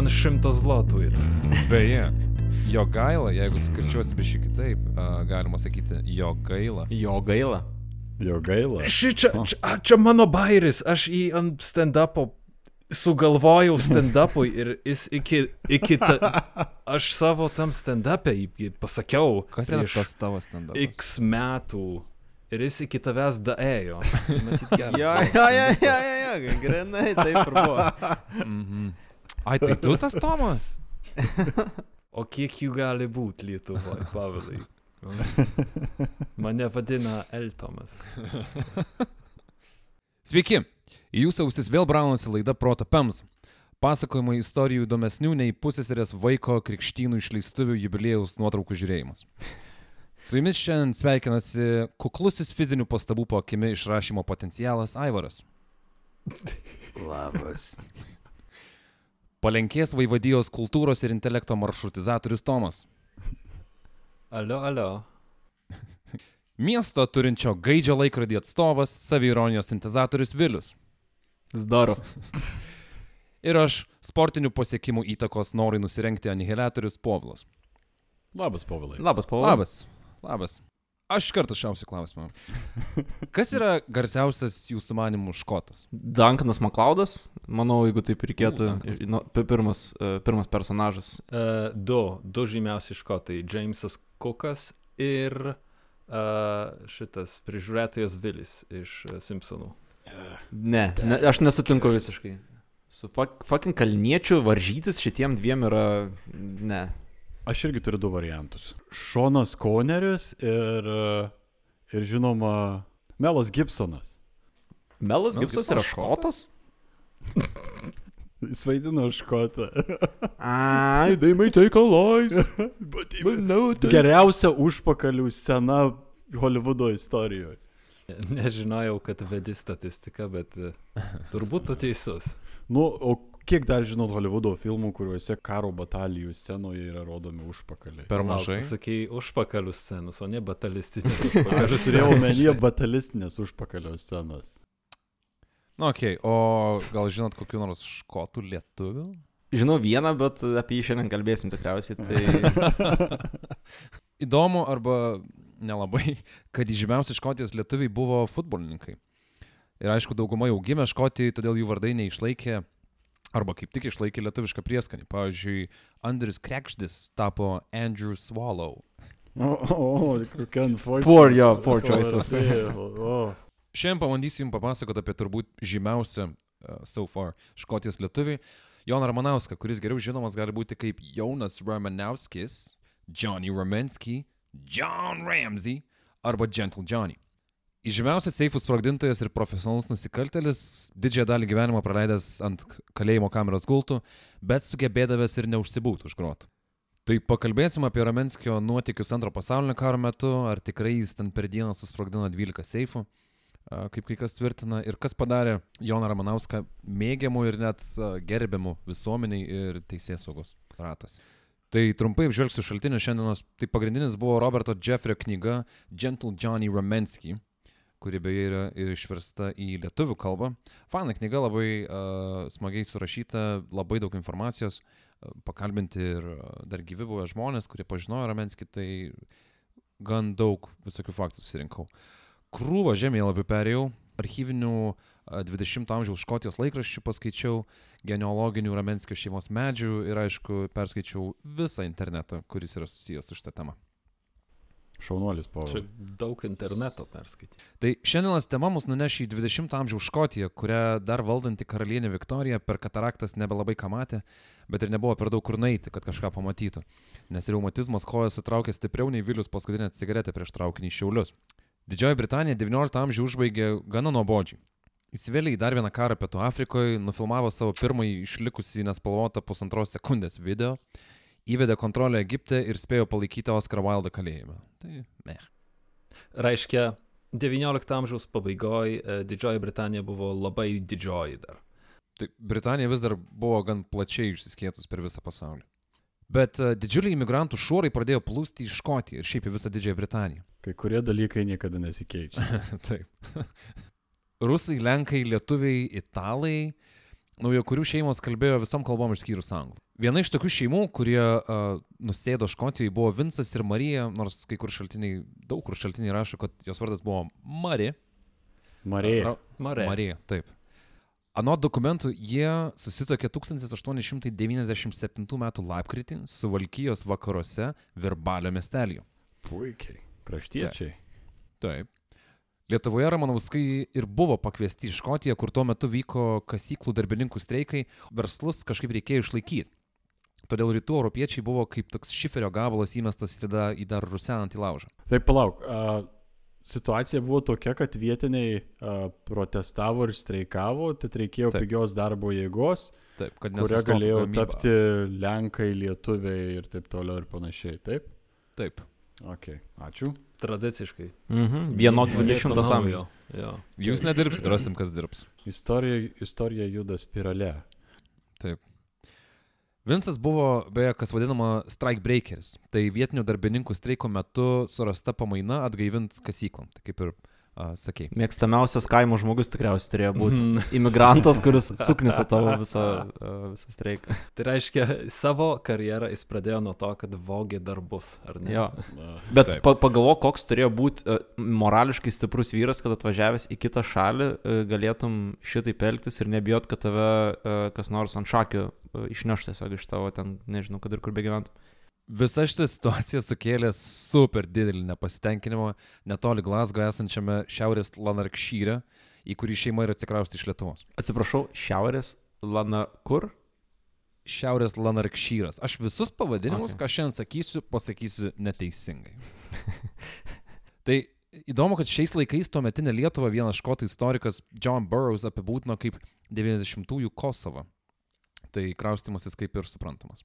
kur ant šimtas zlotų yra. Beje, jo gaila, jeigu skirčiuosi biškai kitaip, a, galima sakyti, jo gaila. Jo gaila. Jo gaila. Ši čia, čia, a, čia mano bairis, aš jį ant stand-upo sugalvojau stand-upui ir jis iki, iki ta, aš savo tam stand-up'e jį pasakiau. Kas yra tas tavo standartas? X metų ir jis iki tavęs daėjo. Jo, jo, jo, jo, jo, jo, grinai, taip ir buvo. Mhm. Ai, tai tu tas Tomas? O kiek jų gali būti Lietuvoje, Pavilai? Mane vadina Eltomas. Sveiki, į jūsų ausis vėl braunasi laida Proto Pems. Pasakojimo istorijų įdomesnių nei pusėserės vaiko krikštynų išleistuvių jubiliejaus nuotraukų žiūrėjimas. Su jumis šiandien sveikinasi kuklusis fizinių pastabų po akimi išrašymo potencialas Aivaras. Labas. Palenkės vaivadijos kultūros ir intelekto maršrutizatorius Tomas. Alio, alio. Miesto turinčio gaidžio laikrodį atstovas, saviironijos sintezatorius Vilius. Zdaro. Ir aš, sportinių pasiekimų įtakos norai nusirengti anihiliatorius Povlas. Labas, Povilai. Labas, Paulas. Labas. Labas. Aš iš karto šiausiu klausimą. Kas yra garsiausias jūsų manimų škotas? Duncanas McLeodas, manau, jeigu taip reikėtų, U, Duncanas. nu, pi- pirmas, e, pirmas personažas. Uh, du, du žymiausi škotai - Jamesas Cookas ir uh, šitas prižiūrėtojas Vilis iš uh, Simpsonų. Ne, ne, aš nesutinku visiškai. Su fuck, fucking kalniečiu varžytis šitiem dviem yra... Ne. Aš irgi turiu du variantus. Šonas Koneris ir, ir žinoma, Melas Gibsonas. Melas Mel Gibsonas yra škotas? Jis vaidino škotą. Ai, they may take a lies. no, Geriausia užpakalių scena Hollywoodo istorijoje. Nežinojau, kad vedi statistiką, bet uh, turbūt tu teisus. Nu, o kiek dar žinot Hollywoodo filmų, kuriuose karo batalijų scenoje yra rodomi užpakaliai? Per mažai. Tu sakei užpakalių scenas, o ne batalistinės Aš turėjau omenyje batalistinės užpakalio scenas. Na, nu, okei, okay. o gal žinot kokiu nors škotų lietuvių? Žinau vieną, bet apie jį šiandien kalbėsim tikriausiai. Tai... Įdomu arba nelabai, kad įžymiausi škotijos lietuviai buvo futbolininkai. Ir aišku, dauguma jau gimė škotijai, todėl jų vardai neišlaikė, arba kaip tik išlaikė lietuvišką prieskanį. Pavyzdžiui, Andrius Krekšdis tapo Andrew Swallow. O, o, o kokia unfortunate. Poor, jo, poor choice of- O, Šiandien pabandysiu Jums papasakoti apie turbūt žymiausią uh, so far škotijos lietuvį, Joną Ramanauską, kuris geriau žinomas gali būti kaip Jonas Ramanauskis, Johnny Ramensky, John Ramsey arba Gentle Johnny. Įžymiausias seifų sprogdintojas ir profesionalus nusikaltelis, didžiąją dalį gyvenimo praleidęs ant kalėjimo kameros gultų, bet sugebėdavęs ir neužsibūti už grotų. Tai pakalbėsim apie Ramenskio nuotykius antro pasaulinio karo metu, ar tikrai jis ten per dieną susprogdino 12 seifų, kaip kai kas tvirtina, ir kas padarė Joną Ramanauską mėgiamų ir net gerbiamų visuomeniai ir teisės saugos ratas. Tai trumpai apžvelgsiu šaltinius šiandienos. Tai pagrindinis buvo Roberto Jeffrey knyga Gentle Johnny Ramensky, kuri beje yra ir išversta į lietuvių kalbą. Fana knyga labai uh, smagiai surašyta, labai daug informacijos, uh, pakalbinti ir uh, dar gyvi buvę žmonės, kurie pažinojo Ramenskį, tai gan daug visokių faktų susirinkau. Krūvą žemėlapių perėjau, archyvinių a, 20 amžiaus Škotijos laikraščių paskaičiau, genealoginių Ramenskio šeimos medžių ir aišku perskaičiau visą internetą, kuris yra susijęs su šitą temą. Šaunuolis Čia Povilas. daug interneto perskaityti. Tai šiandienos tema mus nuneš į 20 amžiaus Škotiją, kurią dar valdanti karalienė Viktorija per kataraktas nebelabai ką matė, bet ir nebuvo per daug kur nueiti, kad kažką pamatytų. Nes reumatizmas kojas sutraukė stipriau nei Vilius paskutinę cigaretę prieš traukinį Šiaulius. Didžioji Britanija 19 amžių užbaigė gana nuobodžiai. Įsivėlė į dar vieną karą Pietų Afrikoje, nufilmavo savo pirmąjį išlikusį nespalvotą pusantros sekundės video, įvedė kontrolę Egipte ir spėjo palaikyti Oscar Wildą kalėjime. Tai meh. Reiškia, 19 amžiaus pabaigoje Didžioji Britanija buvo labai didžioji dar. Tai Britanija vis dar buvo gan plačiai išsiskėtus per visą pasaulį. Bet uh, didžiuliai imigrantų šuorai pradėjo plūsti į Škotiją ir šiaip į visą Didžiąją Britaniją. Kai kurie dalykai niekada nesikeičia. Taip. rusai, lenkai, lietuviai, italai, naujo kurių šeimos kalbėjo visom kalbom išskyrus anglų. Viena iš tokių šeimų, kurie uh, nusėdo Škotijoje, buvo Vincas ir Marija, nors kai kur šaltiniai, daug kur šaltiniai rašo, kad jos vardas buvo Mari. Marija. Marė. Marija, taip. Anot dokumentų, jie susitokė 1897 m. lapkritį su Valkyjos vakaruose Virbalio miestelėje. Puikiai. Kraštiečiai. Taip. Lietuvoje Ramanauskai ir buvo pakviesti į Škotiją, kur tuo metu vyko kasyklų darbininkų streikai, verslus kažkaip reikėjo išlaikyti. Todėl rytų europiečiai buvo kaip toks šiferio gabalas įmestas į tada į dar rusenantį laužą. Tai palauk. A, situacija buvo tokia, kad vietiniai a, protestavo ir streikavo, tad reikėjo Taip. pigios darbo jėgos, Taip, kad kuria galėjo gamyba. tapti lenkai, lietuviai ir taip toliau ir panašiai. Taip? Taip. Ok, ačiū. Tradiciškai. Mhm. Vieno Nieko 20 naujo. amžiaus. Jūs nedirbsit, rasim, kas dirbs. Istorija, istorija juda spirale. Taip. Vincas buvo, beje, kas vadinama strike breakeris. Tai vietinių darbininkų streiko metu surasta pamaina atgaivint kasyklom. Tai kaip ir sakei. Mėgstamiausias kaimo žmogus tikriausiai turėjo būti Mhm. imigrantas, kuris suknisa tavo visą, visą streiką. Tai reiškia, savo karjerą jis pradėjo nuo to, kad vogė darbus, ar ne? Jo. Bet Taip. pa, pagalvok, koks turėjo būti morališkai stiprus vyras, kad atvažiavęs į kitą šalį galėtum šitaip elgtis ir nebijot, kad tave kas nors ant šakių išneš tiesiog iš tavo ten, nežinau, kad ir kur begyventum. Visa šita situacija sukėlė super didelį nepasitenkinimą netoli Glasgow esančiame Šiaurės Lanarkšyre, į kurį šeima ir atsikrausti iš Lietuvos. Atsiprašau, šiaurės Lana kur? Šiaurės Lanarkšyras. Aš visus pavadinimus, Okay. ką šiandien sakysiu, pasakysiu neteisingai. tai įdomu, kad šiais laikais tuo metinė Lietuva vienas škotų istorikas John Burroughs apibūdino kaip 90-ųjų Kosovą. Tai kraustimasis kaip ir suprantamas.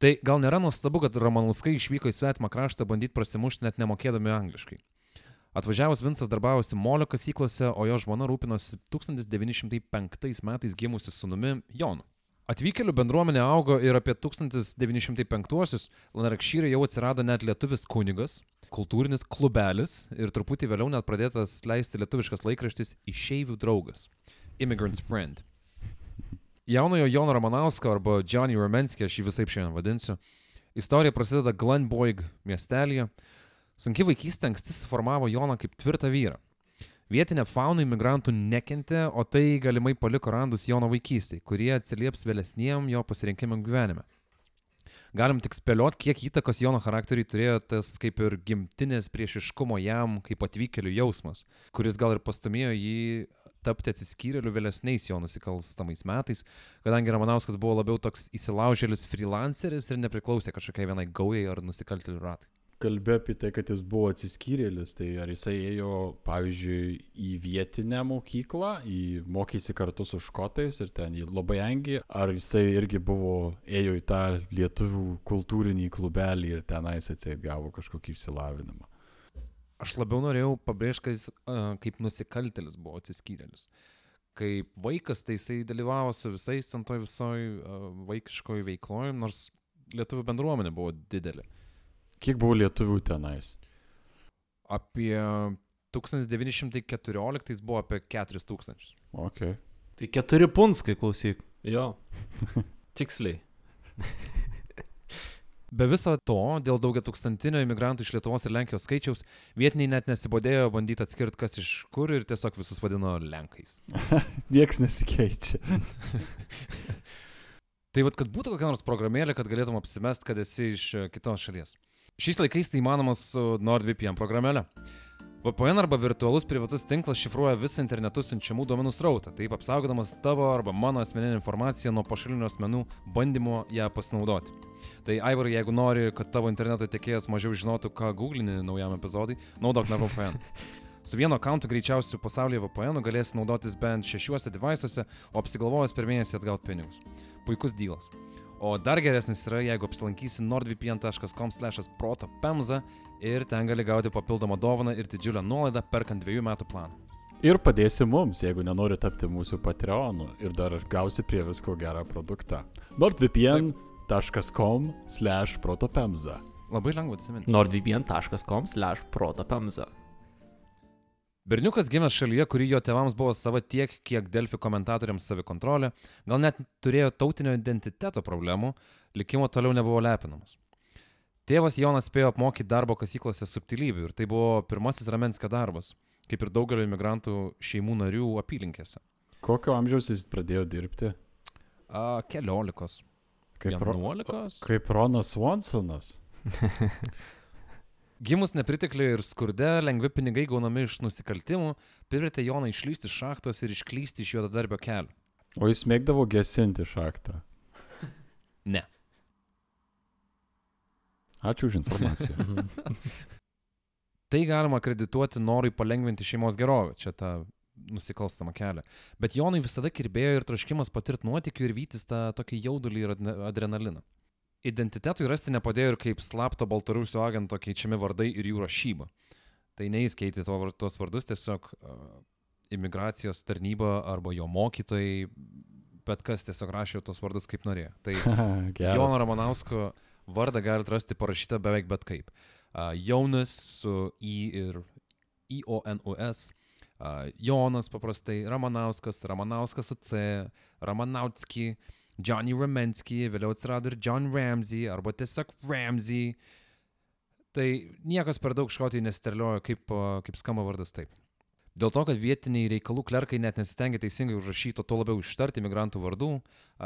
Tai gal nėra nuostabu, kad Ramanauskai išvyko į svetimą kraštą bandyti prasimušti net nemokėdami angliškai. Atvažiavus Vincas darbavosi molio kasyklose, o jo žmona rūpinosi 1905 metais gimusi sunumi Jonu. Atvykėlių bendruomenė augo ir apie 1905-uosius Lanarkšyrai jau atsirado net lietuvis kunigas, kultūrinis klubelis ir truputį vėliau net pradėtas leisti lietuviškas laikraštis Išeivių draugas - Immigrant's Friend. Jaunojo Jono Ramanausko arba Johnny Romenskį, aš jį visai šiandien vadinsiu, istorija prasideda Glenboig miestelėje. Sunki vaikystė anksti suformavo Joną kaip tvirtą vyrą. Vietinė fauna imigrantų nekentė, o tai galimai paliko randus Jono vaikystėje, kurie atsilieps vėlesniem jo pasirinkimam gyvenime. Galim tik spėliot, kiek įtakos Jono charakteriui turėjo tas kaip ir gimtinės priešiškumo jam kaip atvykėlių jausmas, kuris gal ir pastumėjo jį tapti atsiskyrėliu vėlesniais jo nusikalstamais metais, kadangi Ramanauskas buvo labiau toks įsilaužėlis freelanceris ir nepriklausė kažkokiai vienai gaujai ar nusikaltėlių ratui. Kalbė apie tai, kad jis buvo atsiskyrėlis, tai ar jisai ėjo, pavyzdžiui, į vietinę mokyklą, į mokėsi kartu su škotais ir ten jį labai engi, ar jisai irgi buvo, ėjo į tą lietuvių kultūrinį klubelį ir tenais atseit gavo kažkokį išsilavinimą. Aš labiau norėjau pabrėžti, kad jis uh, kaip nusikaltėlis buvo atsiskyrėlis. Kaip vaikas, tai jisai dalyvavo su visais ten toj visoj uh, vaikiškoj veikloje, nors lietuvių bendruomenė buvo didelė. Kiek buvo lietuvių tenais? Apie 1914 buvo apie 4000. Ok. Tai keturi punskai, klausyk. Jo. Tiksliai. Be viso to, dėl daugia tūkstantinio imigrantų iš Lietuvos ir Lenkijos skaičiaus, vietiniai net nesibodėjo bandyti atskirti, kas iš kur ir tiesiog visus vadino Lenkais. Niekas nesikeičia. Tai vad, kad būtų kokia nors programėlė, kad galėtum apsimest, kad esi iš kitos šalies. Šiais laikais tai įmanoma su NordVPN programėle. VPN arba virtualus privatus tinklas šifruoja visą internetu siunčiamų duomenų srautą, taip apsaugodamas tavo arba mano asmeninę informaciją nuo pašalinių asmenų bandymo ją pasinaudoti. Tai Aivarai, jeigu nori, kad tavo interneto tiekėjas mažiau žinotų, ką googlini naujam epizodui, naudok NordVPN. Su vienu akantu greičiausiu pasaulyje VPN galėsi naudotis bent šešiuose devaisuose, o apsigalvojęs per mėnesį atgauti pinigus. Puikus dealas. O dar geresnis yra, jeigu apsilankysi nordvpn.com/protopemza ir ten gali gauti papildomą dovaną ir didžiulę nuolaidą perkant dviejų metų planą. Ir padėsi mums, jeigu nenori tapti mūsų Patreonu ir dar gausi prie visko gerą produktą. nordvpn.com slash protopemza. Labai lengva atsiminti. nordvpn.com slash protopemza. Berniukas gimęs šalyje, kuri jo tėvams buvo sava tiek, kiek Delfi komentatoriams savikontrolė, gal net turėjo tautinio identiteto problemų, likimo toliau nebuvo lepinamas. Tėvas Jonas spėjo apmokyti darbo kasyklose subtilybių ir tai buvo pirmasis Ramenskio darbas, kaip ir daugelio imigrantų šeimų narių apylinkėse. Kokio amžiaus jis pradėjo dirbti? A, keliolikos. Kaip, ro, kaip Ronas Swansonas. Gimus nepritekliai ir skurde, lengvi pinigai gaunami iš nusikaltimų, privertė Joną išlysti iš šachtos ir išklysti iš juodadarbio kelio. O jis mėgdavo gesinti šachtą. Ne. Ačiū už informaciją. Tai galima kredituoti norui palengventi šeimos gerovę, čia tą nusikalstamą kelią. Bet Jonui visada kirbėjo ir troškimas patirti nuotikių ir vytis tą tokį jaudulį ir adrenaliną. Identitetui rasti nepadėjo ir kaip slapto baltarusių agento keičiami vardai ir jų rašyba. Tai ne jis keitė to, tuos vardus, tiesiog uh, imigracijos tarnyba arba jo mokytojai, bet kas tiesiog rašė tuos vardus kaip norėjo. Tai. Jono Ramanausko vardą galite rasti parašytą beveik bet kaip. Uh, Jaunas su I ir I-O-N-U-S. Uh, Jonas paprastai, Ramanauskas, Ramanauskas su C, Ramanautski, Johnny Ramensky, vėliau atsirado ir John Ramsey arba tiesiog Ramsey. Tai niekas per daug škotijai nesterliojo, kaip, kaip skamba vardas taip. Dėl to, kad vietiniai reikalų klerkai net nesistengė teisingai užrašyti, o to labiau ištarti migrantų vardų,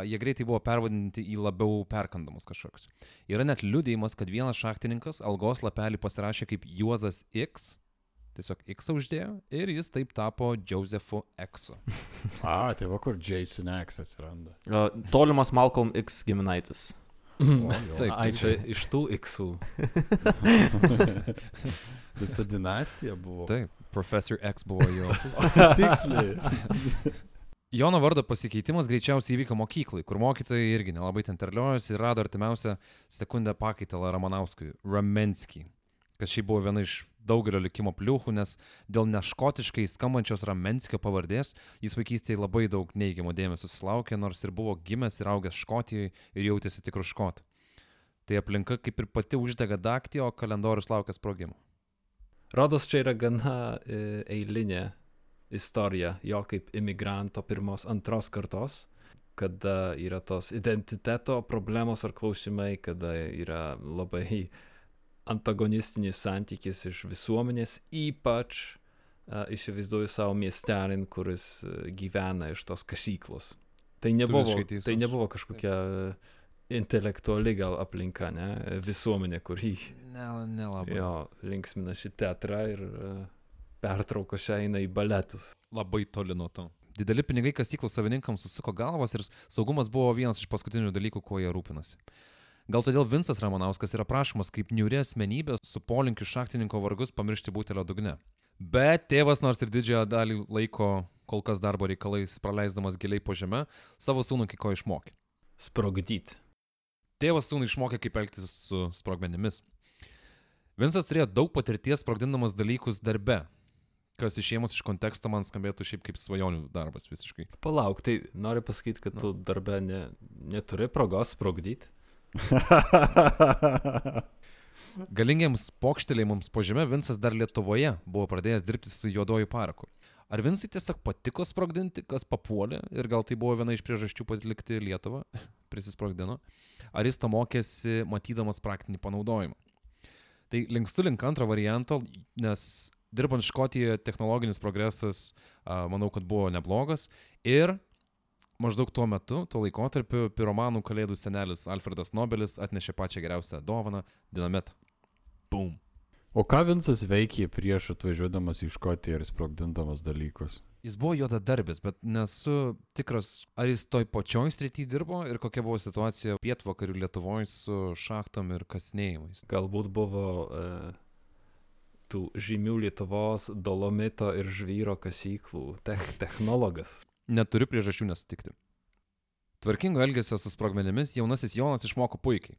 jie greitai buvo pervadinti į labiau perkandamus kažkokius. Yra net liudėjimas, kad vienas šachtininkas algos lapelį pasirašė kaip Juozas X, tiesiog X uždėjo ir jis taip tapo Josephu X. A, tai va kur Jason X atsiranda. O, Tolimas Malcolm X giminaitis. O, jo. Taip. Ai, čia iš tų X-ų. Visa dinastija buvo. Taip, Professor X buvo jo. Tiksliai. Jono vardo pasikeitimas greičiausiai įvyko mokyklai, kur mokytojai irgi nelabai ten terliojosi ir rado artimiausią sekundę pakaitalą Ramanauskui - Ramenskį. Kas šiaip buvo viena iš daugelio likimo pliūchų, nes dėl neškotiškai skambančios Ramenskio pavardės jis vaikystėje labai daug neigiamo dėmesio susilaukė, nors ir buvo gimęs ir augęs Škotijoje ir jautėsi tikrų škotų. Tai aplinka kaip ir pati uždega daktį, o kalendorius laukia sprogimo. Rodos čia yra gana e, eilinė istorija jo kaip imigranto pirmos, antros kartos, kada yra tos identiteto problemos ar klausimai, kada yra labai antagonistinis santykis iš visuomenės, ypač a, įsivaizduoju savo miestelin, kuris a, gyvena iš tos kasyklos. Tai nebuvo, tai nebuvo kažkokia a, intelektuali gal aplinka, ne? visuomenė, kuri Ne, nelabai. Jo, linksminasi teatrą ir uh, pertraukose eina į baletus. Labai toli nuo to. Dideli pinigai kasyklos savininkams susiko galvas ir saugumas buvo vienas iš paskutinių dalykų, kuo jie rūpinasi. Gal todėl Vincas Ramanauskas yra prašomas kaip niuri asmenybė su polinkiu šachtininko vargus pamiršti butelio dugne. Bet tėvas nors ir didžiąją dalį laiko, kol kas darbo reikalais praleisdamas giliai po žemę, savo sūnų kai ko išmokė. Sprogdyt. Tėvas sūnų išmokė, kaip elgtis su sprogmenimis. Vincas turėjo daug patirties sprogdindamas dalykus darbe, kas išėmus iš konteksto man skambėtų šiaip kaip svajonių darbas visiškai. Palauk, tai noriu pasakyti, kad tu darbę ne, neturi progos sprogdyti. Galingiems pokštelėjimams po žemę Vincas dar Lietuvoje buvo pradėjęs dirbti su juodoju paraku. Ar Vincui tiesiog patiko sprogdinti, kas papuolė ir gal tai buvo viena iš priežasčių palikti Lietuvą, prisisprogdino, ar jis to mokėsi matydamas praktinį panaudojimą. Tai linkstu link antro varianto, nes dirbant Škotijoje technologinis progresas, manau, kad buvo neblogas ir maždaug tuo metu, tuo laikotarpiu, piromanų kalėdų senelis Alfredas Nobelis atnešė pačią geriausią dovaną - dinamitą. Boom. O ką Vincas veikė prieš atvažiuodamas į Škotiją ir sprogdindamas dalykus? Jis buvo juoda darbis, bet nesu tikras, ar jis toj pačioj srity dirbo ir kokia buvo situacija pietvakarių Lietuvoje su šachtom ir kasnėjimais. Galbūt buvo uh, tų žymių Lietuvos dolomito ir žvyro kasyklų tech, technologas. Neturiu priežasčių nesutikti. Tvarkingo elgesio su sprogmenimis jaunasis Jonas išmoko puikiai.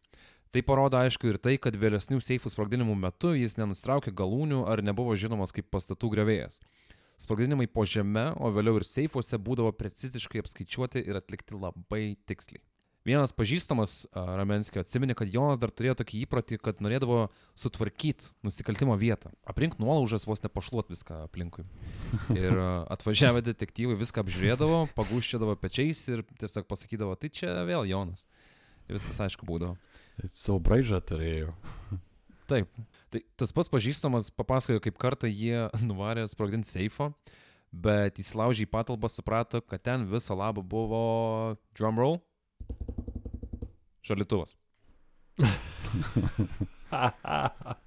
Tai parodo aišku ir tai, kad vėlesnių seifų sprogdinimų metu jis nenustraukė galūnių ar nebuvo žinomas kaip pastatų grevėjas. Sprogdinimai po žeme, o vėliau ir seifuose būdavo preciziškai apskaičiuoti ir atlikti labai tiksliai. Vienas pažįstamas Ramenskio atsiminė, kad Jonas dar turėjo tokį įprotį, kad norėdavo sutvarkyti nusikaltimo vietą. Aplink nuolaužas vos nepašluot viską aplinkui. Ir atvažiavę detektyvai viską apžiūrėdavo, pagūščiodavo pečiais ir tiesiog pasakydavo, tai čia vėl Jonas. Ir viskas aišku būdavo. Savo braižą turėjo. Taip. Tai tas pats pažįstamas papasakojo, kaip kartą jie nuvarė sprogdinti seifo, bet įsilaužė į patalpą, suprato, kad ten viso labo buvo drumroll. Šalituvas.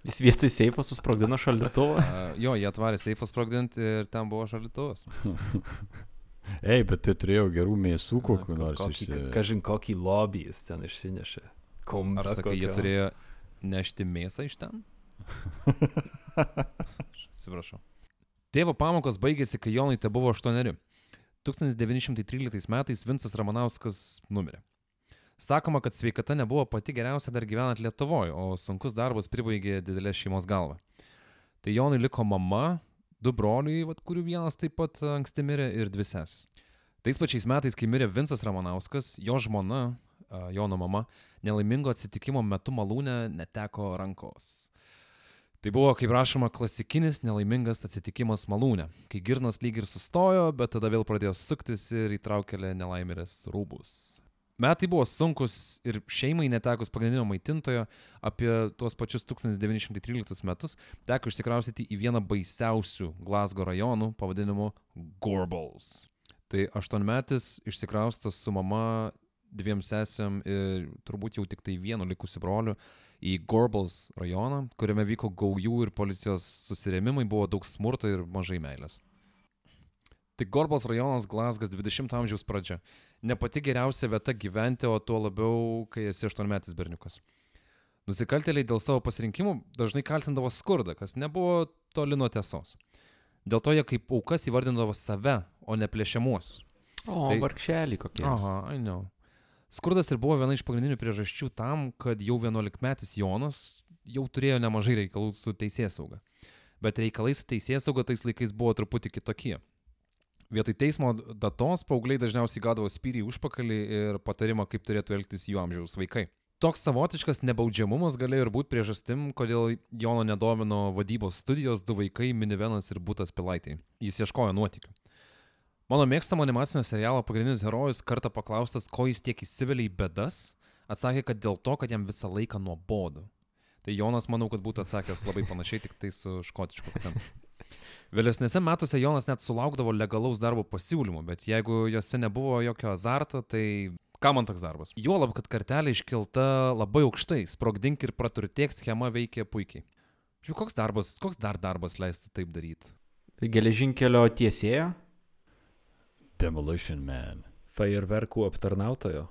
Jis vietoj seifo susprogdino šaldytuvą. Uh, jo, jie atvarė seifą sprogdinti ir ten buvo šalituvas. Ei, bet tai turėjo gerų mėsų kokiu Ko- nors. kokį, išsi- kažin kokį lobį jis ten išsinešė. Kumba Ar sakai, jie kokio. turėjo nešti mėsą iš ten? Atsiprašau. Tėvo pamokos baigėsi, kai Jonui te buvo 8. 1913 metais Vincas Ramanauskas numirė. Sakoma, kad sveikata nebuvo pati geriausia dar gyvenant Lietuvoje, o sunkus darbas pribaigė didelę šeimos galvą. Tai Jonui liko mama, du broliai, vat, kurių vienas taip pat anksti mirė, ir dvi sesis. Tais pačiais metais, kai mirė Vincas Ramanauskas, jo žmona, Jono mama, nelaimingo atsitikimo metu malūnė neteko rankos. Tai buvo, kaip rašoma, klasikinis nelaimingas atsitikimas malūnė, kai girnas lyg ir sustojo, bet tada vėl pradėjo suktis ir įtraukėlė nelaimėlės rūbus. Metai buvo sunkus ir šeimai netekus pagrindinio maitintojo apie tuos pačius 1913 metus teko išsikraustyti į vieną baisiausių Glasgow rajonų pavadinimu Gorbals. Tai aštuonmetis išsikraustas su mama, dviem sesėm ir turbūt jau tik tai vienu likusiu broliu į Gorbals rajoną, kuriame vyko gaujų ir policijos susirėmimai, buvo daug smurto ir mažai meilės. Tai Gorbals rajonas Glasgas 20 amžiaus pradžia. Ne pati geriausia vieta gyventi, o tuo labiau, kai esi aštuonmetis berniukas. Nusikaltėliai dėl savo pasirinkimų dažnai kaltindavo skurdą, kas nebuvo toli nuo tiesos. Dėl to jie kaip aukas įvardindavo save, o ne plėšiamuosius. O, Tai- vargšelį kokie. Aha, I know. Skurdas ir buvo viena iš pagrindinių priežasčių tam, kad jau 11-metis Jonas jau turėjo nemažai reikalų su teisėsauga. Bet reikalai su teisėsauga tais laikais buvo truputį kitokie. Vietoj teismo datos paaugliai dažniausiai gaudavo spyrį užpakalį ir patarimą, kaip turėtų elgtis jų amžiaus vaikai. Toks savotiškas nebaudžiamumas galėjo ir būti priežastim, kodėl Jono nedomino vadybos studijos, du vaikai, minivenas ir būtas pilaitai. Jis ieškojo nuotikių. Mano mėgstamo animacinio serialo pagrindinis herojus kartą paklaustas, ko jis tiek įsivelia į bedas, atsakė, kad dėl to, kad jam visą laiką nuobodu. Tai Jonas, manau, kad būtų atsakęs labai panašiai, tik tai su škotišku akcentu. Vėlesnėse metuose Jonas net sulaukdavo legalaus darbo pasiūlymų, bet jeigu juose nebuvo jokio azarto, tai kam man toks darbas? Juolab, kad kartelė iškelta labai aukštai, sprogdink ir praturtėk schema veikia puikiai. Šiaip koks darbas, koks dar darbas leistų taip daryti? Geležinkelio tiesėja. Demolition Man. Fejerverkų aptarnautojo.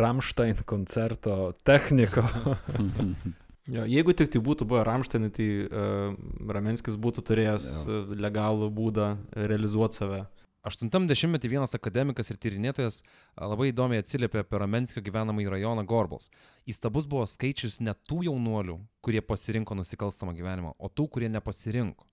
Ramstein koncerto techniko. Jo, jeigu tik tai būtų buvę Ramšteinai, tai uh, Ramenskis būtų turėjęs Jo. uh, legalų būdą realizuoti save. 80-metį vienas akademikas ir tyrinėtojas a, labai įdomiai atsiliepė apie Ramenskio gyvenamąjį rajoną Gorbals. Įstabus buvo skaičius ne tų jaunuolių, kurie pasirinko nusikalstamą gyvenimą, o tų, kurie nepasirinko.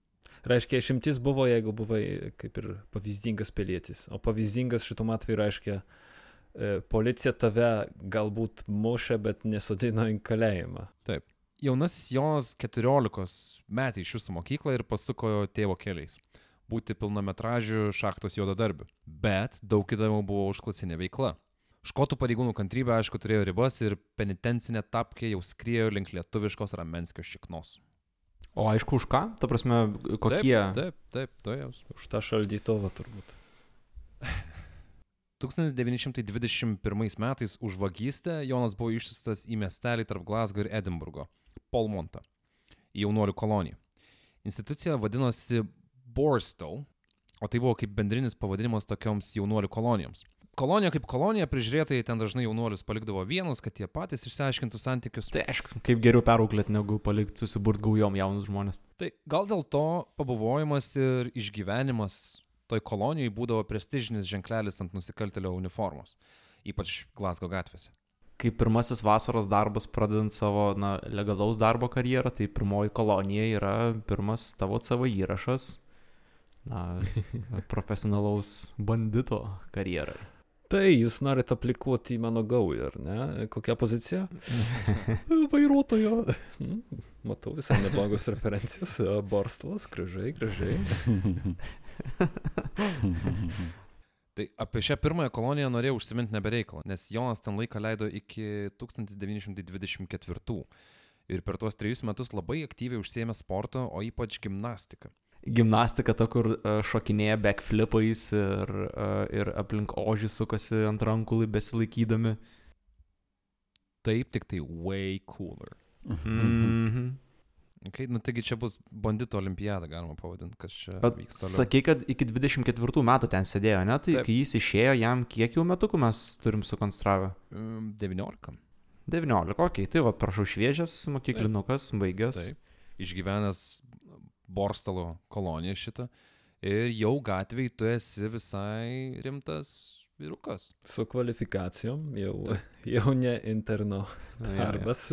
Reiškia, išimtis buvo, jeigu buvai kaip ir pavyzdingas pilietis. O pavyzdingas šitų atveju reiškia, e, policija tave galbūt mušė, bet nesodino į kalėjimą. Jaunasis Jonas 14 metai iš jūsų mokyklą ir pasuko tėvo keliais. Būti pilnametražių šachtos juodadarbių. Bet daug įdomiau buvo užklasinė veikla. Škotų pareigūnų kantrybė, aišku, turėjo ribas ir penitencinė tapkė jau skriejo link lietuviškos ramenskio šiknos. O aišku, už ką? Ta prasme, kokie? Taip, taip, taip, to jau. Už tą šaldytuvą turbūt. 1921 metais už vagystę Jonas buvo išsiustas į miestelį tarp Glasgow ir Edinburgo - Polmontą, į jaunuolių koloniją. Institucija vadinosi Borstal, o tai buvo kaip bendrinis pavadinimas tokioms jaunuolių kolonijoms. Kolonija kaip kolonija, prižiūrėtojai ten dažnai jaunuolius palikdavo vienus, kad jie patys išsiaiškintų santykius. Tai aišku, kaip geriau perauklėti, negu palikti susiburt gaujom jaunus žmonės. Tai gal dėl to pabuvojimas ir išgyvenimas toj kolonijai būdavo prestižinis ženklelis ant nusikaltelio uniformos, ypač Glasgow gatvėse. Kaip pirmasis vasaros darbas pradedant savo na, legalaus darbo karjerą, tai pirmoji kolonija yra pirmas tavo savo įrašas na, profesionalaus bandito karjerai. Tai jūs norite aplikuoti į mano gaują, ar ne? Kokia pozicija? Vairuotojo. Mm, Matau visai neblogos referencijos. Borstalas, gražiai, gražiai. Tai apie šią pirmąją koloniją norėjau užsiminti nebereikalą, nes Jonas ten laiką leido iki 1924 ir per tuos trejus metus labai aktyviai užsiemė sportą, o ypač gimnastiką. Gimnastika ta, kur uh, šokinėja backflipais ir, uh, ir aplink ožį sukasi ant rankų besilaikydami. Taip, tik tai way cooler. Mhm. Okay, nu taigi čia bus bandito olimpiada, galima pavadinti, kas čia Bet sakai, kad iki 24 metų ten sėdėjo, ne? Tai Taip. kai jis išėjo, jam kiek jau metukų mes turim sukonstravę? Mm, 19. 19, okei, tai va, prašau, šviežias mokyklinukas, baigęs. Taip. Išgyvenęs Borstalo koloniją šitą. Ir jau gatvėj tu esi visai rimtas vyrukas. Su kvalifikacijom jau, jau ne interno darbas.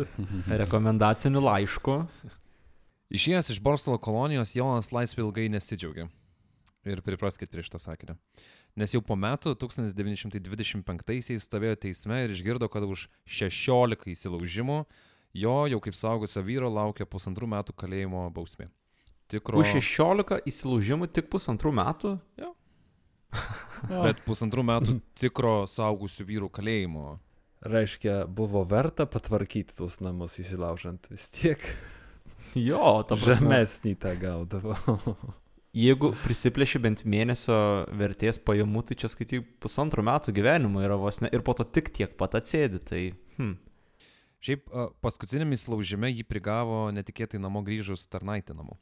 Rekomendaciniu laišku. Išėjęs iš Borstalo kolonijos, Jonas laisvė ilgai nesidžiaugė. Ir pripraskit prie šitą sakinį. Nes jau po metų, 1925-aisiais, stovėjo teisme ir išgirdo, kad už 16 įsilaužimų jo jau kaip saugusio vyro laukia pusantrų metų kalėjimo bausmė. Tikro. Už 16 įsilaužimų tik pusantrų metų? Bet pusantrų metų tikro saugusių vyrų kalėjimo. Reiškia, buvo verta patvarkyti tuos namus įsilaužant vis tiek. Jo, ta prasme. Žemesnį tą gaudavo. Jeigu prisiplėši bent mėnesio vertės pajamų, tai čia skaitai pusantrų metų gyvenimo yra vos ne ir po to tik tiek pat atsėdi. Tai, hm. Šiaip a, paskutiniam įsilaužime jį prigavo netikėtai namo grįžus tarnaitė namo.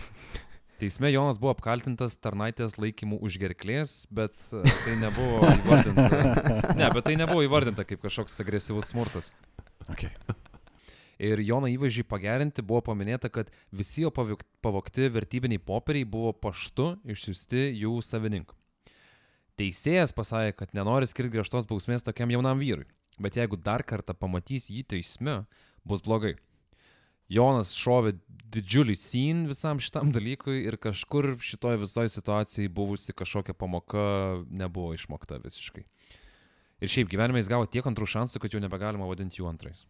Teisme Jonas buvo apkaltintas tarnaitės laikymų už gerklės, bet tai nebuvo įvardinta. Ne, bet tai nebuvo įvardinta kaip kažkoks agresyvus smurtas. Okay. Ir Jono įvaizdžiai pagerinti buvo paminėta, kad visi jo pavok- pavogti vertybiniai popieriai buvo paštu išsiųsti jų savininkų. Teisėjas pasakė, kad nenori skirti griežtos bausmės tokiam jaunam vyrui, bet jeigu dar kartą pamatys jį teisme, bus blogai. Jonas šovė didžiulį sin visam šitam dalykui ir kažkur šitoje visoje situacijoje buvusi kažkokia pamoka nebuvo išmokta visiškai. Ir šiaip gyvenime jis gavo tiek antrų šansų, kad jau nebegalima vadinti jų antrais.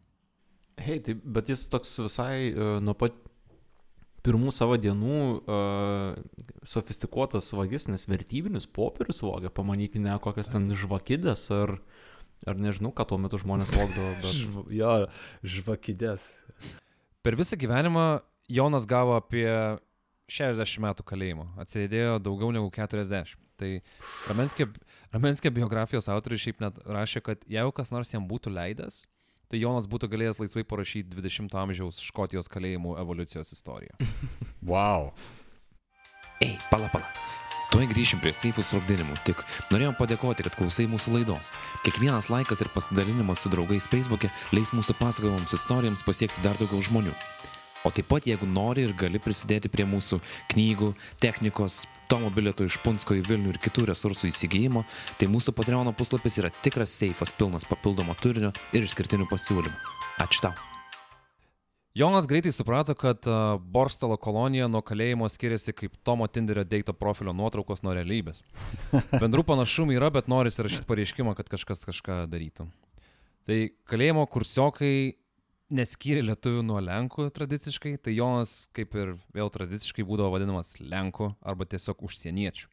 Hei, tai, bet jis toks visai uh, nuo pat pirmų savo dienų uh, sofistikuotas vagis, nes vertybinius popierius vogia, pamanykime, kokias ten žvakidės ar, ar nežinau, ką tuo metu žmonės vogdavo, bet... Žv, jo, žvakidės. Per visą gyvenimą Jonas gavo apie 60 metų kalėjimo, atsėdėjo daugiau negu 40. Tai Ramenskė, Ramenskė biografijos autorius šiaip net rašė, kad jeigu kas nors jam būtų leidęs, tai Jonas būtų galėjęs laisvai parašyti 20-ojo amžiaus Škotijos kalėjimų evoliucijos istoriją. Wow. Ei, pala, pala. Tuoj grįšim prie seifų sprogdinimų, tik norėjom padėkoti, kad klausai mūsų laidos. Kiekvienas laikas ir pasidalinimas su draugais Facebook'e leis mūsų pasakojimams istorijoms pasiekti dar daugiau žmonių. O taip pat, jeigu nori ir gali prisidėti prie mūsų knygų, technikos, Tomo bilieto iš Punsko į Vilnių ir kitų resursų įsigijimo, tai mūsų Patreon puslapis yra tikras seifas, pilnas papildomo turinio ir išskirtinių pasiūlymų. Ačiū tau. Jonas greitai suprato, kad uh, Borstalo kolonija nuo kalėjimo skiriasi kaip Tomo Tinderio deito profilio nuotraukos nuo realybės. Bendrų panašumų yra, bet nori įrašyti pareiškimą, kad kažkas kažką darytų. Tai kalėjimo kursiokai neskyrė lietuvių nuo lenkų tradiciškai, tai Jonas kaip ir vėl tradiciškai būdavo vadinamas lenku arba tiesiog užsieniečių.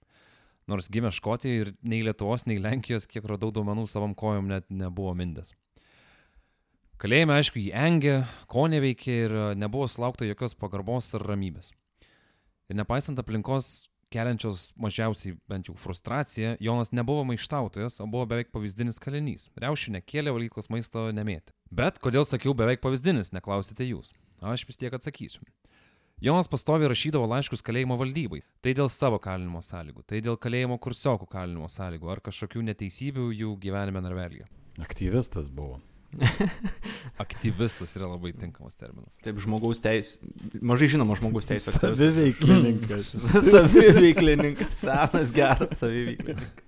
Nors gimė Škotijoje ir nei Lietuvos, nei Lenkijos, kiek radau duomenų savam kojom, net nebuvo mindęs. Kalėjime, aišku, jį engė, ko neveikė ir e, nebuvo sulaukta jokios pagarbos ar ramybės. Ir nepaisant aplinkos keliančios mažiausiai bent jau frustraciją, Jonas nebuvo maištautojas, o buvo beveik pavyzdinis kalinys. Riaušių nekėlė, valyklos maisto nemėtė. Bet kodėl sakiau beveik pavyzdinis, neklausite jūs. Aš vis tiek atsakysiu. Jonas pastoviai rašydavo laiškus kalėjimo valdybai. Tai dėl savo kalinimo sąlygų, tai dėl kalėjimo kursiokų kalinimo sąlygų ar kažkokių neteisybių jų gyvenime narvelėje. Aktyvistas buvo. Aktyvistas yra labai tinkamas terminas. Taip, žmogaus teisės, mažai žinoma žmogaus teisės. Saviveiklininkas. Saviveiklininkas, senas, geras saviveiklininkas.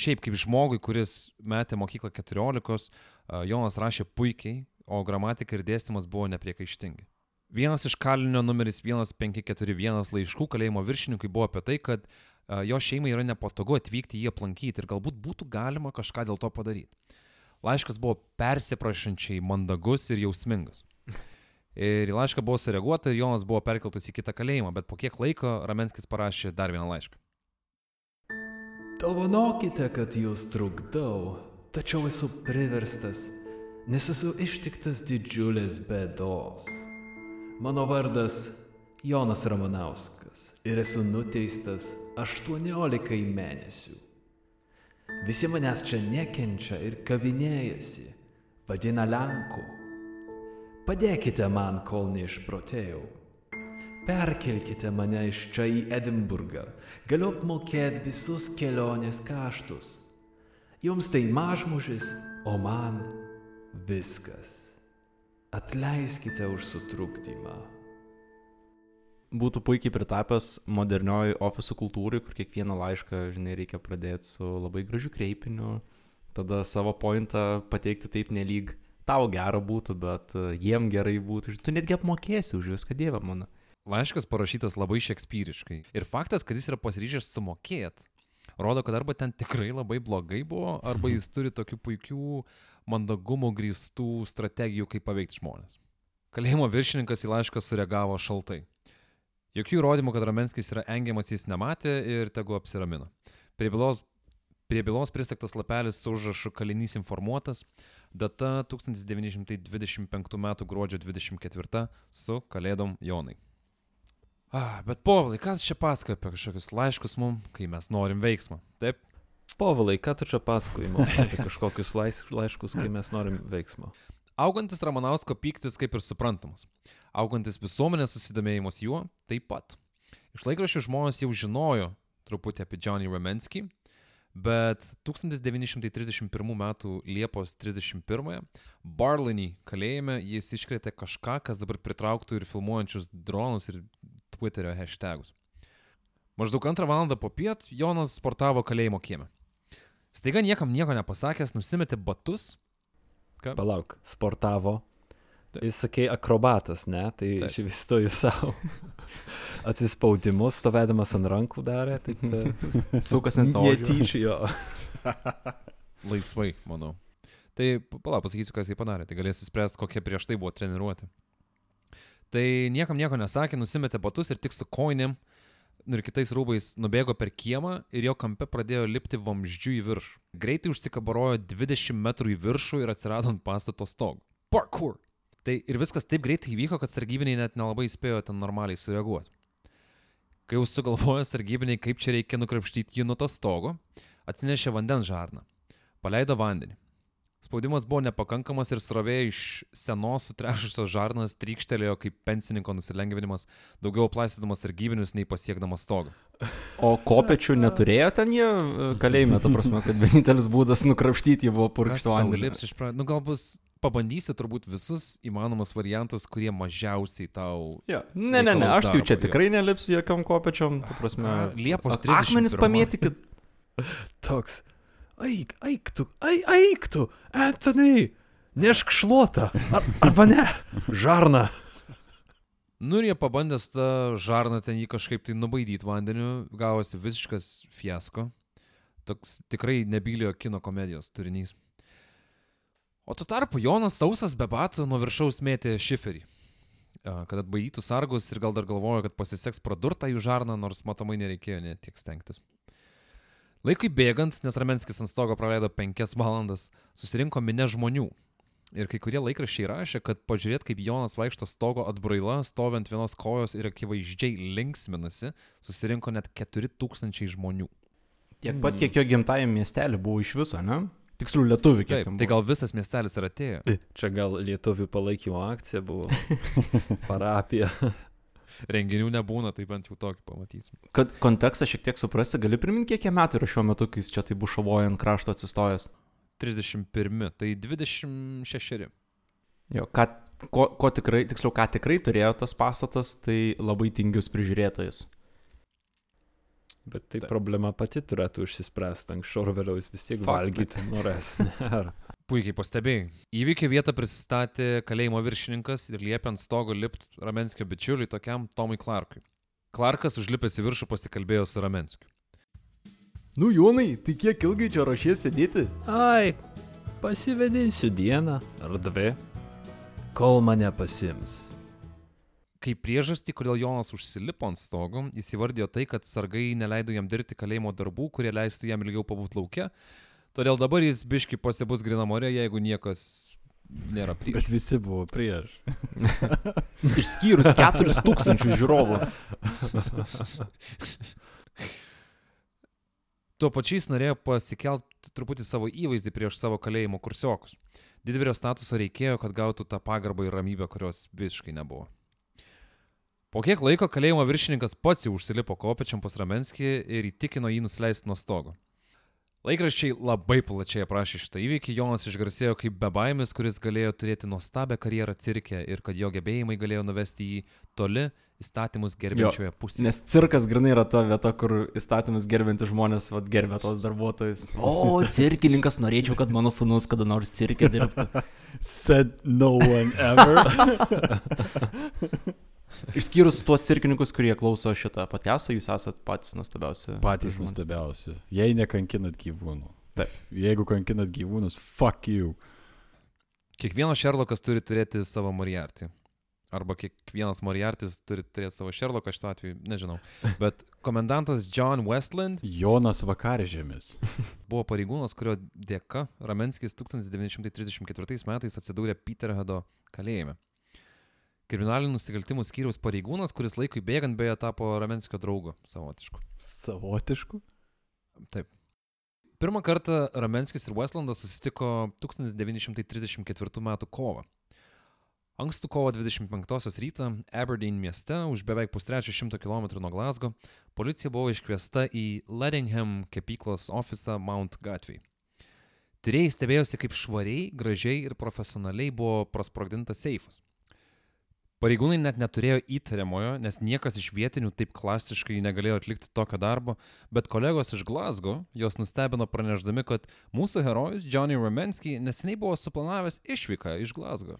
Šiaip kaip žmogui, kuris metė mokyklą 14, a, Jonas rašė puikiai, o gramatika ir dėstymas buvo nepriekaištingi. Vienas iš kalinio numeris 1541 laiškų kalėjimo viršininkui buvo apie tai, kad jo šeimai yra nepatogu atvykti jį aplankyti ir galbūt būtų galima kažką dėl to padaryti. Laiškas buvo persiprašančiai mandagus ir jausmingas. Ir į laišką buvo sureaguota ir Jonas buvo perkeltas į kitą kalėjimą, bet po kiek laiko Ramenskis parašė dar vieną laišką. Dovanokite, kad jūs trukdau, tačiau esu priverstas, nes esu ištiktas didžiulės bėdos. Mano vardas Jonas Ramanauskas ir esu nuteistas 18 mėnesių. Visi manęs čia nekenčia ir kavinėjasi, vadina Lenku. Padėkite man, kol neišprotėjau. Perkelkite mane iš čia į Edinburgą. Galiu apmokėti visus kelionės kaštus. Jums tai mažmužis, o man viskas. Atleiskite už sutrukdymą. Būtų puikiai pritapęs modernioji ofisų kultūrai, kur kiekvieną laišką, žinai, reikia pradėti su labai gražiu kreipiniu, tada savo pointą pateikti taip nelyg tau gera būtų, bet e, jiem gerai būtų. Tu netgi apmokėsi už viską, Dieve mano. Laiškas parašytas labai šekspyriškai. Ir faktas, kad jis yra pasiryžęs sumokėti, rodo, kad arba ten tikrai labai blogai buvo, arba jis turi tokių puikių mandagumo grįstų strategijų, kaip paveikti žmonės. Kalėjimo viršininkas į laišką sureagavo šaltai. Jokių įrodymų, kad Ramenskis yra engiamas jis nematė ir tegu apsiramina. Prie bylos, prie bylos pristektas lapelis su užrašu kalinys informuotas, data 1925 m. gruodžio 24 su Kalėdom Jonai. Ah, bet povalai, kas čia pasakoja apie kažkokius laiškus mum, kai mes norim veiksmą? Taip, Povilai, ką tu čia pasakoji mums apie kažkokius laiškus, kai mes norim veiksmo? Augantis Ramanausko pyktis kaip ir suprantamas. Augantis visuomenės susidomėjimas juo taip pat. Iš laikraščių žmonės jau žinojo truputį apie Johnny Ramensky, bet 1931 m. Liepos 31 Barlinį kalėjime jis iškrėtė kažką, kas dabar pritrauktų ir filmuojančius dronus ir Twitterio hashtagus. Maždaug antrą valandą po piet Jonas sportavo kalėjimo kieme. Staiga niekam nieko nepasakęs, nusimetė batus Palauk, sportavo. Taip. Jis sakė akrobatas, ne? Tai Taip. aš įsivaizduoju savo atsispaudimus, stovėdamas ant rankų darė. Taip, Sukas ant to. netyčia jo. laisvai, manau. Tai pala, pasakysiu, kas jį padarė, tai galėsi spręsti, kokie prieš tai buvo treniruoti. Tai niekam nieko nesakė, nusimetė batus ir tik su koinėm nu ir kitais rūbais nubėgo per kiemą ir jo kampe pradėjo lipti vamzdžių į viršų. Greitai užsikabarojo 20 metrų į viršų ir atsirado ant pastato stogo. Parkour! Tai ir viskas taip greitai įvyko, kad sargybiniai net nelabai spėjo ten normaliai sureaguoti. Kai jau sugalvojo sargybiniai, kaip čia reikia nukrapštyti jį nuo to stogo, atsinešė vandens žarną. Paleido vandenį. Spaudimas buvo nepakankamas ir srovė iš senos sutrešusios žarnas trykštelėjo kaip pensininko nusilengvinimas, daugiau plaistydamas sargybinius nei pasiekdamas stogą. O kopečių neturėjo ten jie e, kalėjime, ta prasme, kad vienintelis būdas nukrapštyti jį buvo purkšti vandenį. lips iš pradžių? Nu, gal bus, pabandysi turbūt visus įmanomus variantus, kurie mažiausiai tau... Ja. Ne, ne, ne, aš tai čia jo. tikrai nelipsiu jokiam kopečiom, ta prasme. Liepos ak- Akmenis 31. pamėtykit. Toks. Eik, eik tu, eik, eik tu, Anthony, nešk šluotą. Ar, arba ne, žarna. Nu ir jie pabandęs tą žarną ten jį kažkaip tai nubaidyti vandeniu, gavosi visiškas fiasko. Toks tikrai nebyliojo kino komedijos turinys. O tuo tarpu Jonas sausas be batų nuo viršaus mėtė šiferį. Kad atbaidytų sargus ir gal dar galvojo, kad pasiseks pradurtą jų žarną, nors matomai nereikėjo net tiek stengtis. Laikui bėgant, nes Ramenskis ant stogo praleido penkias valandas, susirinko minė žmonių. Ir kai kurie laikraščiai rašė, kad pažiūrėt, kaip Jonas vaikšto stogo atbraila, stovint vienos kojos ir akivaizdžiai linksminasi, susirinko net 4000 žmonių. Tiek pat, kiek jo gimtajam miestelį buvo iš viso, ne? Tiksliau, lietuvių kiek. Taip, tai gal visas miestelis ir atėjo. Čia gal lietuvių palaikymo akcija buvo. Parapija. Renginių nebūna, tai bent jau tokį pamatysim. Kad kontekstą šiek tiek suprasti, gali priminti, kiek jam metų yra šiuo metu, kai jis čia tai bušavoja ant krašto atsistojęs. 31, tai 26. Jo, ką, ko, ko tikrai, tiksliau, ką tikrai turėjo tas pastatas, tai labai tingius prižiūrėtojus. Bet tai Taip. problema pati turėtų išsispręsti. Anksčiau ar vėliau jis vis tiek Fuck, valgyti norės. Puikiai pastebėjai. Įvykio vietą prisistatė kalėjimo viršininkas ir liepė ant stogo lipti Ramenskio bičiuliui tokiam Tomui Clarkui. Clarkas užlipęs į viršų pasikalbėjo su Ramenskiu. Nu, Jonai, tai kiek ilgai čia ruošies sėdėti? Ai, pasivedinsiu dieną ar dvi, kol mane pasims. Kaip priežastį, kodėl Jonas užsilipo ant stogo, jis įvardijo tai, kad sargai neleido jam dirbti kalėjimo darbų, kurie leistų jam ilgiau pabūti laukia. Todėl dabar jis biški pasibus grinamore, jeigu niekas nėra prieš. Bet visi buvo prieš. Išskyrus 4000 žiūrovų. Tuo pačiu jis norėjo pasikelti truputį savo įvaizdį prieš savo kalėjimo kursiokus. Didvyrio statuso reikėjo, kad gautų tą pagarbą ir ramybę, kurios visiškai nebuvo. Po kiek laiko kalėjimo viršininkas pats jau užsilipo kopečiam pas Ramenskį ir įtikino jį nusileisti nuo stogo. Laikraščiai labai plačiai aprašė šitą įvykį, Jonas išgarsėjo kaip bebaimis, kuris galėjo turėti nuostabią karjerą cirke ir kad jo gebėjimai galėjo nuvesti jį toli įstatymus gerbiančioje pusėje. Nes cirkas grinai yra ta vieta, kur įstatymus gerbinti žmonės vat, gerbė tos darbuotojus. O, cirkininkas, norėčiau, kad mano sunus kada nors cirke dirbtų. Said no one ever. Išskyrus tuos cirkininkus, kurie klauso šitą podcastą, jūs esat patys nuostabiausi. Patys žmonės. nuostabiausi. Jei nekankinat gyvūnų. Taip. Jeigu kankinat gyvūnus, fuck you. Kiekvienas Šerlokas turi turėti savo Moriartį. Arba kiekvienas Moriartis turi turėti savo Šerloką šituo atveju, nežinau. Bet komendantas John Westland Jonas Vakaržėmis. buvo pareigūnas, kurio dėka Ramenskis 1934 metais atsidūrė Peterheado kalėjime. Kriminalinių nusikaltimų skyriaus pareigūnas, kuris laikui bėgant beje tapo Ramenskio draugu savotišku. Savotišku. Taip. Pirmą kartą Ramenskis ir Westlandas susitiko 1934 m. kovą. Ankstų kovo 25 rytą Aberdeen mieste už beveik pustrečio šimto kilometrų nuo Glasgow policija buvo iškviesta į Leddingham kepyklos ofisą Mount gatvėje. Tyrėjai stebėjosi, kaip švariai, gražiai ir profesionaliai buvo prasprogdintas seifas. Pareigūnai net neturėjo įtariamojo, nes niekas iš vietinių taip klasiškai negalėjo atlikti tokio darbo, bet kolegos iš Glasgow jos nustebino praneždami, kad mūsų herojus Johnny Romensky neseniai buvo suplanavęs išvyką iš Glasgow.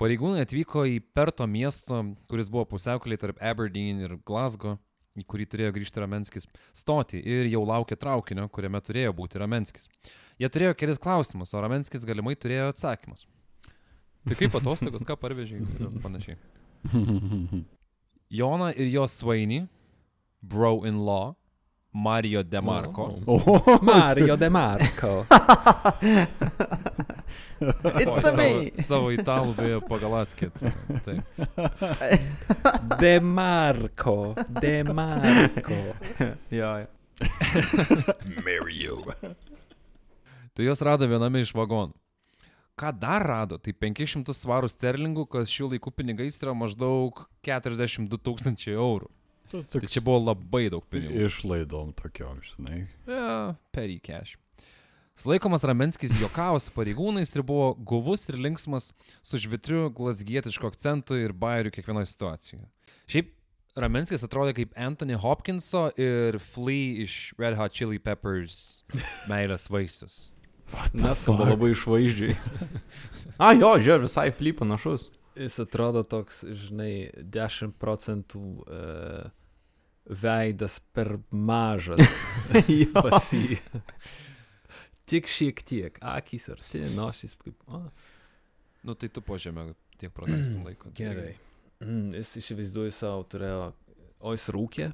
Pareigūnai atvyko į Perto miesto, kuris buvo pusiaukelį tarp Aberdeen ir Glasgow, į kurį turėjo grįžti Ramenskis, stoti ir jau laukė traukinio, kuriame turėjo būti Ramenskis. Jie turėjo kelis klausimus, o Ramenskis galimai turėjo atsakymus. Tai kaip atostogos, ką parvežiai ir panašiai. Jona ir jos svainį, bro-in-law, Mario DeMarco. Oh. O, Mario De Marco. O, savo, savo italų beje pagalaskit. Taip. De Marco. De Marco. Jo, jo. Mario. Tai jos rado viename iš vagonų. Ką dar rado? Tai 500 svarų sterlingų, kas šių laikų pinigais yra maždaug 42 tūkstančiai eurų. Tai čia buvo labai daug pinigų. Išlaidom tokiom, žinai. Yeah, petty cash. Sulaikomas Ramenskis juokavo su pareigūnais ir buvo guvus ir linksmas su žvitriu glasgietišku akcentu ir bairiu kiekvienoje situacijoje. Šiaip Ramenskis atrodė kaip Anthony Hopkinso ir Flea iš Red Hot Chili Peppers meilės vaisius. Neskamba labai išvaizdžiai. A, jo, žiūrėk, visai flip panašus. Jis atrodo toks, žinai, 10 procentų uh, veidas per mažas pas jį. Tik šiek tiek, akys arti, nosis kaip. O, Nu tai tu po žemę tiek praleistum laiko. Gerai. Mm, jis įsivaizduoja savo turėjo. O jis rūkė?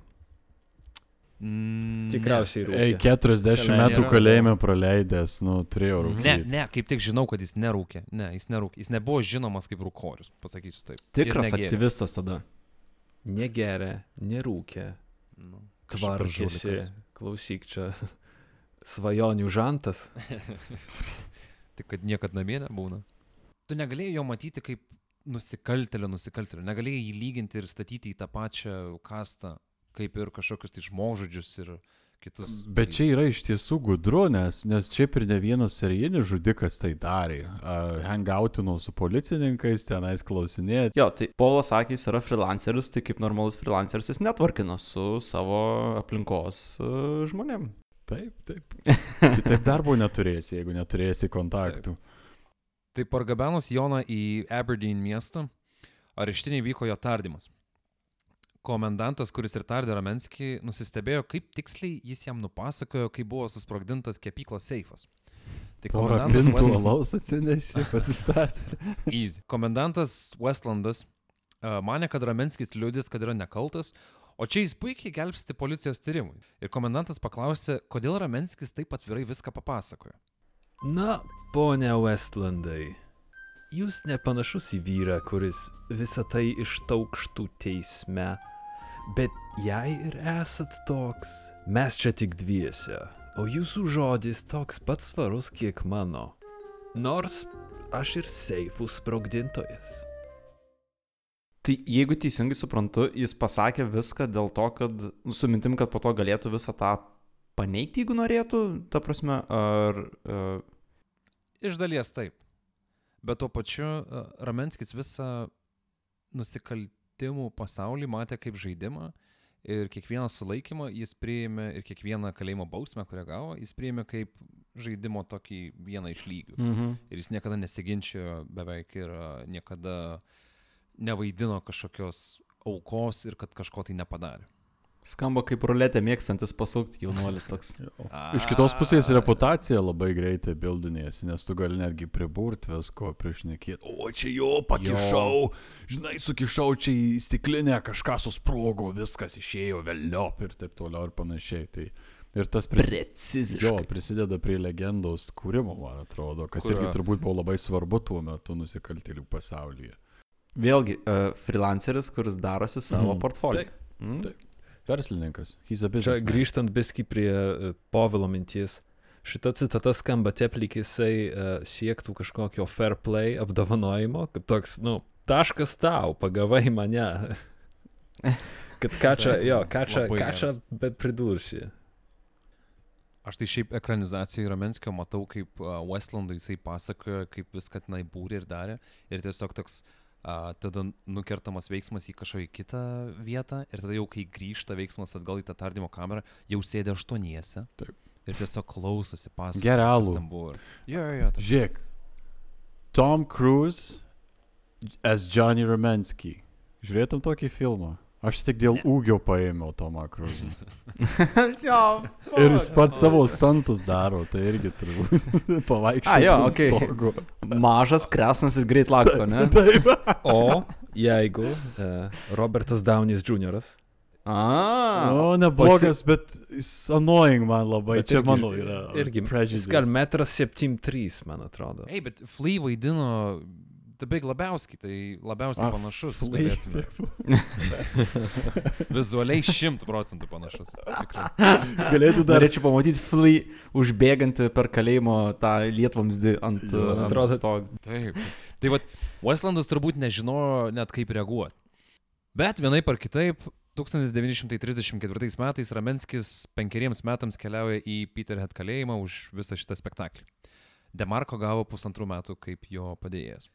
Mm, Tikriausiai rūkė. Ei, 40 Kalėjime. metų Nėra. kalėjime praleidęs, nu, turėjau Ne, rūkyti. ne, kaip tik žinau, kad jis nerūkė. Ne, jis nerūkė. Jis nebuvo žinomas kaip rūkorius, pasakysiu taip. Tikras aktyvistas tada. Negeria, nerūkė, Nu, žulikas. Klausyk čia. Svajonių žantas. Tik kad niekad namie nebūna. Tu negalėjai jo matyti kaip nusikaltelio, nusikaltelio. Negalėjai jį lyginti ir statyti į tą pačią kastą, kaip ir kažkokius tai žmogžudžius ir kitus. Bet čia yra iš tiesų gudru, nes, nes šiaip ir ne vienas serijinis žudikas tai darė. Uh, hangautino su policininkais, tenais klausinėti. Jo, tai Polas Akis yra freelanceris, tai kaip normalus freelanceris jis netvarkino su savo aplinkos uh, žmonėm. Taip, taip. Kitaip darbo neturėsi, jeigu neturėsi kontaktų. Tai pargabenus Joną į Aberdeen miestą, areštiniai vyko jo tardymas. Komendantas, kuris ir tardė Ramenskį, nusistebėjo, kaip tiksliai jis jam nupasakojo, kai buvo susprogdintas kepyklos seifas. Tai komendantas pintų Westland- alaus atsinešė, pasistatė. Easy. Komendantas Westlandas uh, mane, kad Ramenskis liūdės, kad yra nekaltas, o čia jis puikiai gelbsti policijos tyrimui. Ir komendantas paklausė, kodėl Ramenskis taip atvirai viską papasakojo. Na, ponia Westlandai, jūs nepanašus į vyrą, kuris visą tai ištaukštų teisme, bet jei ir esat toks, mes čia tik dviese, o jūsų žodis toks pat svarus, kiek mano. Nors aš ir seifų sprogdintojas. Tai jeigu teisingai suprantu, jis pasakė viską dėl to, kad nu, su mintim, kad po to galėtų visą tą paneigti, jeigu norėtų, ta prasme, ar... Uh, Iš dalies taip. Bet tuo pačiu uh, Ramenskis visą nusikaltimų pasaulį matė kaip žaidimą ir kiekvieną sulaikymą jis priėmė ir kiekvieną kalėjimo bausmę, kurią gavo, jis priėmė kaip žaidimo tokį vieną iš lygių. mhm. Ir jis niekada nesiginčiojo beveik ir a, niekada nevaidino kažkokios aukos ir kad kažko tai nepadarė. Skamba kaip ruletė mėgstantis pasukti jaunuolis toks. Iš kitos pusės reputacija labai greitai bildinėsi, nes tu gali netgi priburti visko, priešnekėti. O čia jo pakišau, žinai, sukišau čia į stiklinę, kažką susprogo, viskas išėjo velniop ir taip toliau ir panašiai. Tai ir tas prisideda. Jo, prisideda prie legendos kūrimo, man atrodo, kas Kurio? irgi turbūt buvo labai svarbu tuo metu nusikaltėlių pasaulyje. Vėlgi, uh, freelanceris, kuris darosi savo Mhm. portfolio. Taip, Mm. taip. Verslininkas, Čia grįžtant biski prie e, Povilo minties, šita citata skamba taip, lyg jisai uh, siektų kažkokio fair play apdovanojimo, kad toks, nu, taškas tau, pagavai mane. kad ką čia, jo, ką čia, ką čia bet pridursi. Aš tai šiaip ekranizacijoje Ramenskio matau, kaip uh, Westlandui jisai pasakoja, kaip viską tenai būrė ir darė. Ir tiesiog toks uh, tada nukertamas veiksmas į kažkokią kitą vietą. Ir tada jau kai grįžta veiksmas atgal į tą tardymo kamerą, jau sėdė aštuoniese. Taip. Ir tiesiog klausosi pasakoti. Geria alų. buvo. Jo, jo, jo. Žiūrėk. Tom Cruise as Johnny Ramensky. Žiūrėtum tokį filmą. Aš tik dėl ūgio paėmiau Tomą jo, Ir jis pats savo stantus daro, tai irgi turbūt pavaikščioti. A, jo, ant okei. stogo. Mažas, kresnas ir greit laksto, ne? Taip. O jeigu uh, Robertas Downis Jr. A, O, neblogas, bet jis annoying man labai. Bet Čia irgi- mano yra. irgi, prejudice. jis gal metras 73, man atrodo. Ei, bet Flea vaidino The Big Labauski, tai labiausiai A, panašus. Vizualiai šimtų procentų panašus. Tikrai. Galėtų dar. Norėčiau pamatyti Flea užbėgantį per kalėjimo tą lietvamsdį ant, Jo, ant stogo. Taip. Tai vad, Westlandas turbūt nežinojo net kaip reaguoti. Bet vienaip ar kitaip, 1934 metais Ramenskis penkeriems metams keliauja į Peterhead kalėjimą už visą šitą spektaklį. Demarko gavo pusantrų metų kaip jo padėjėjas.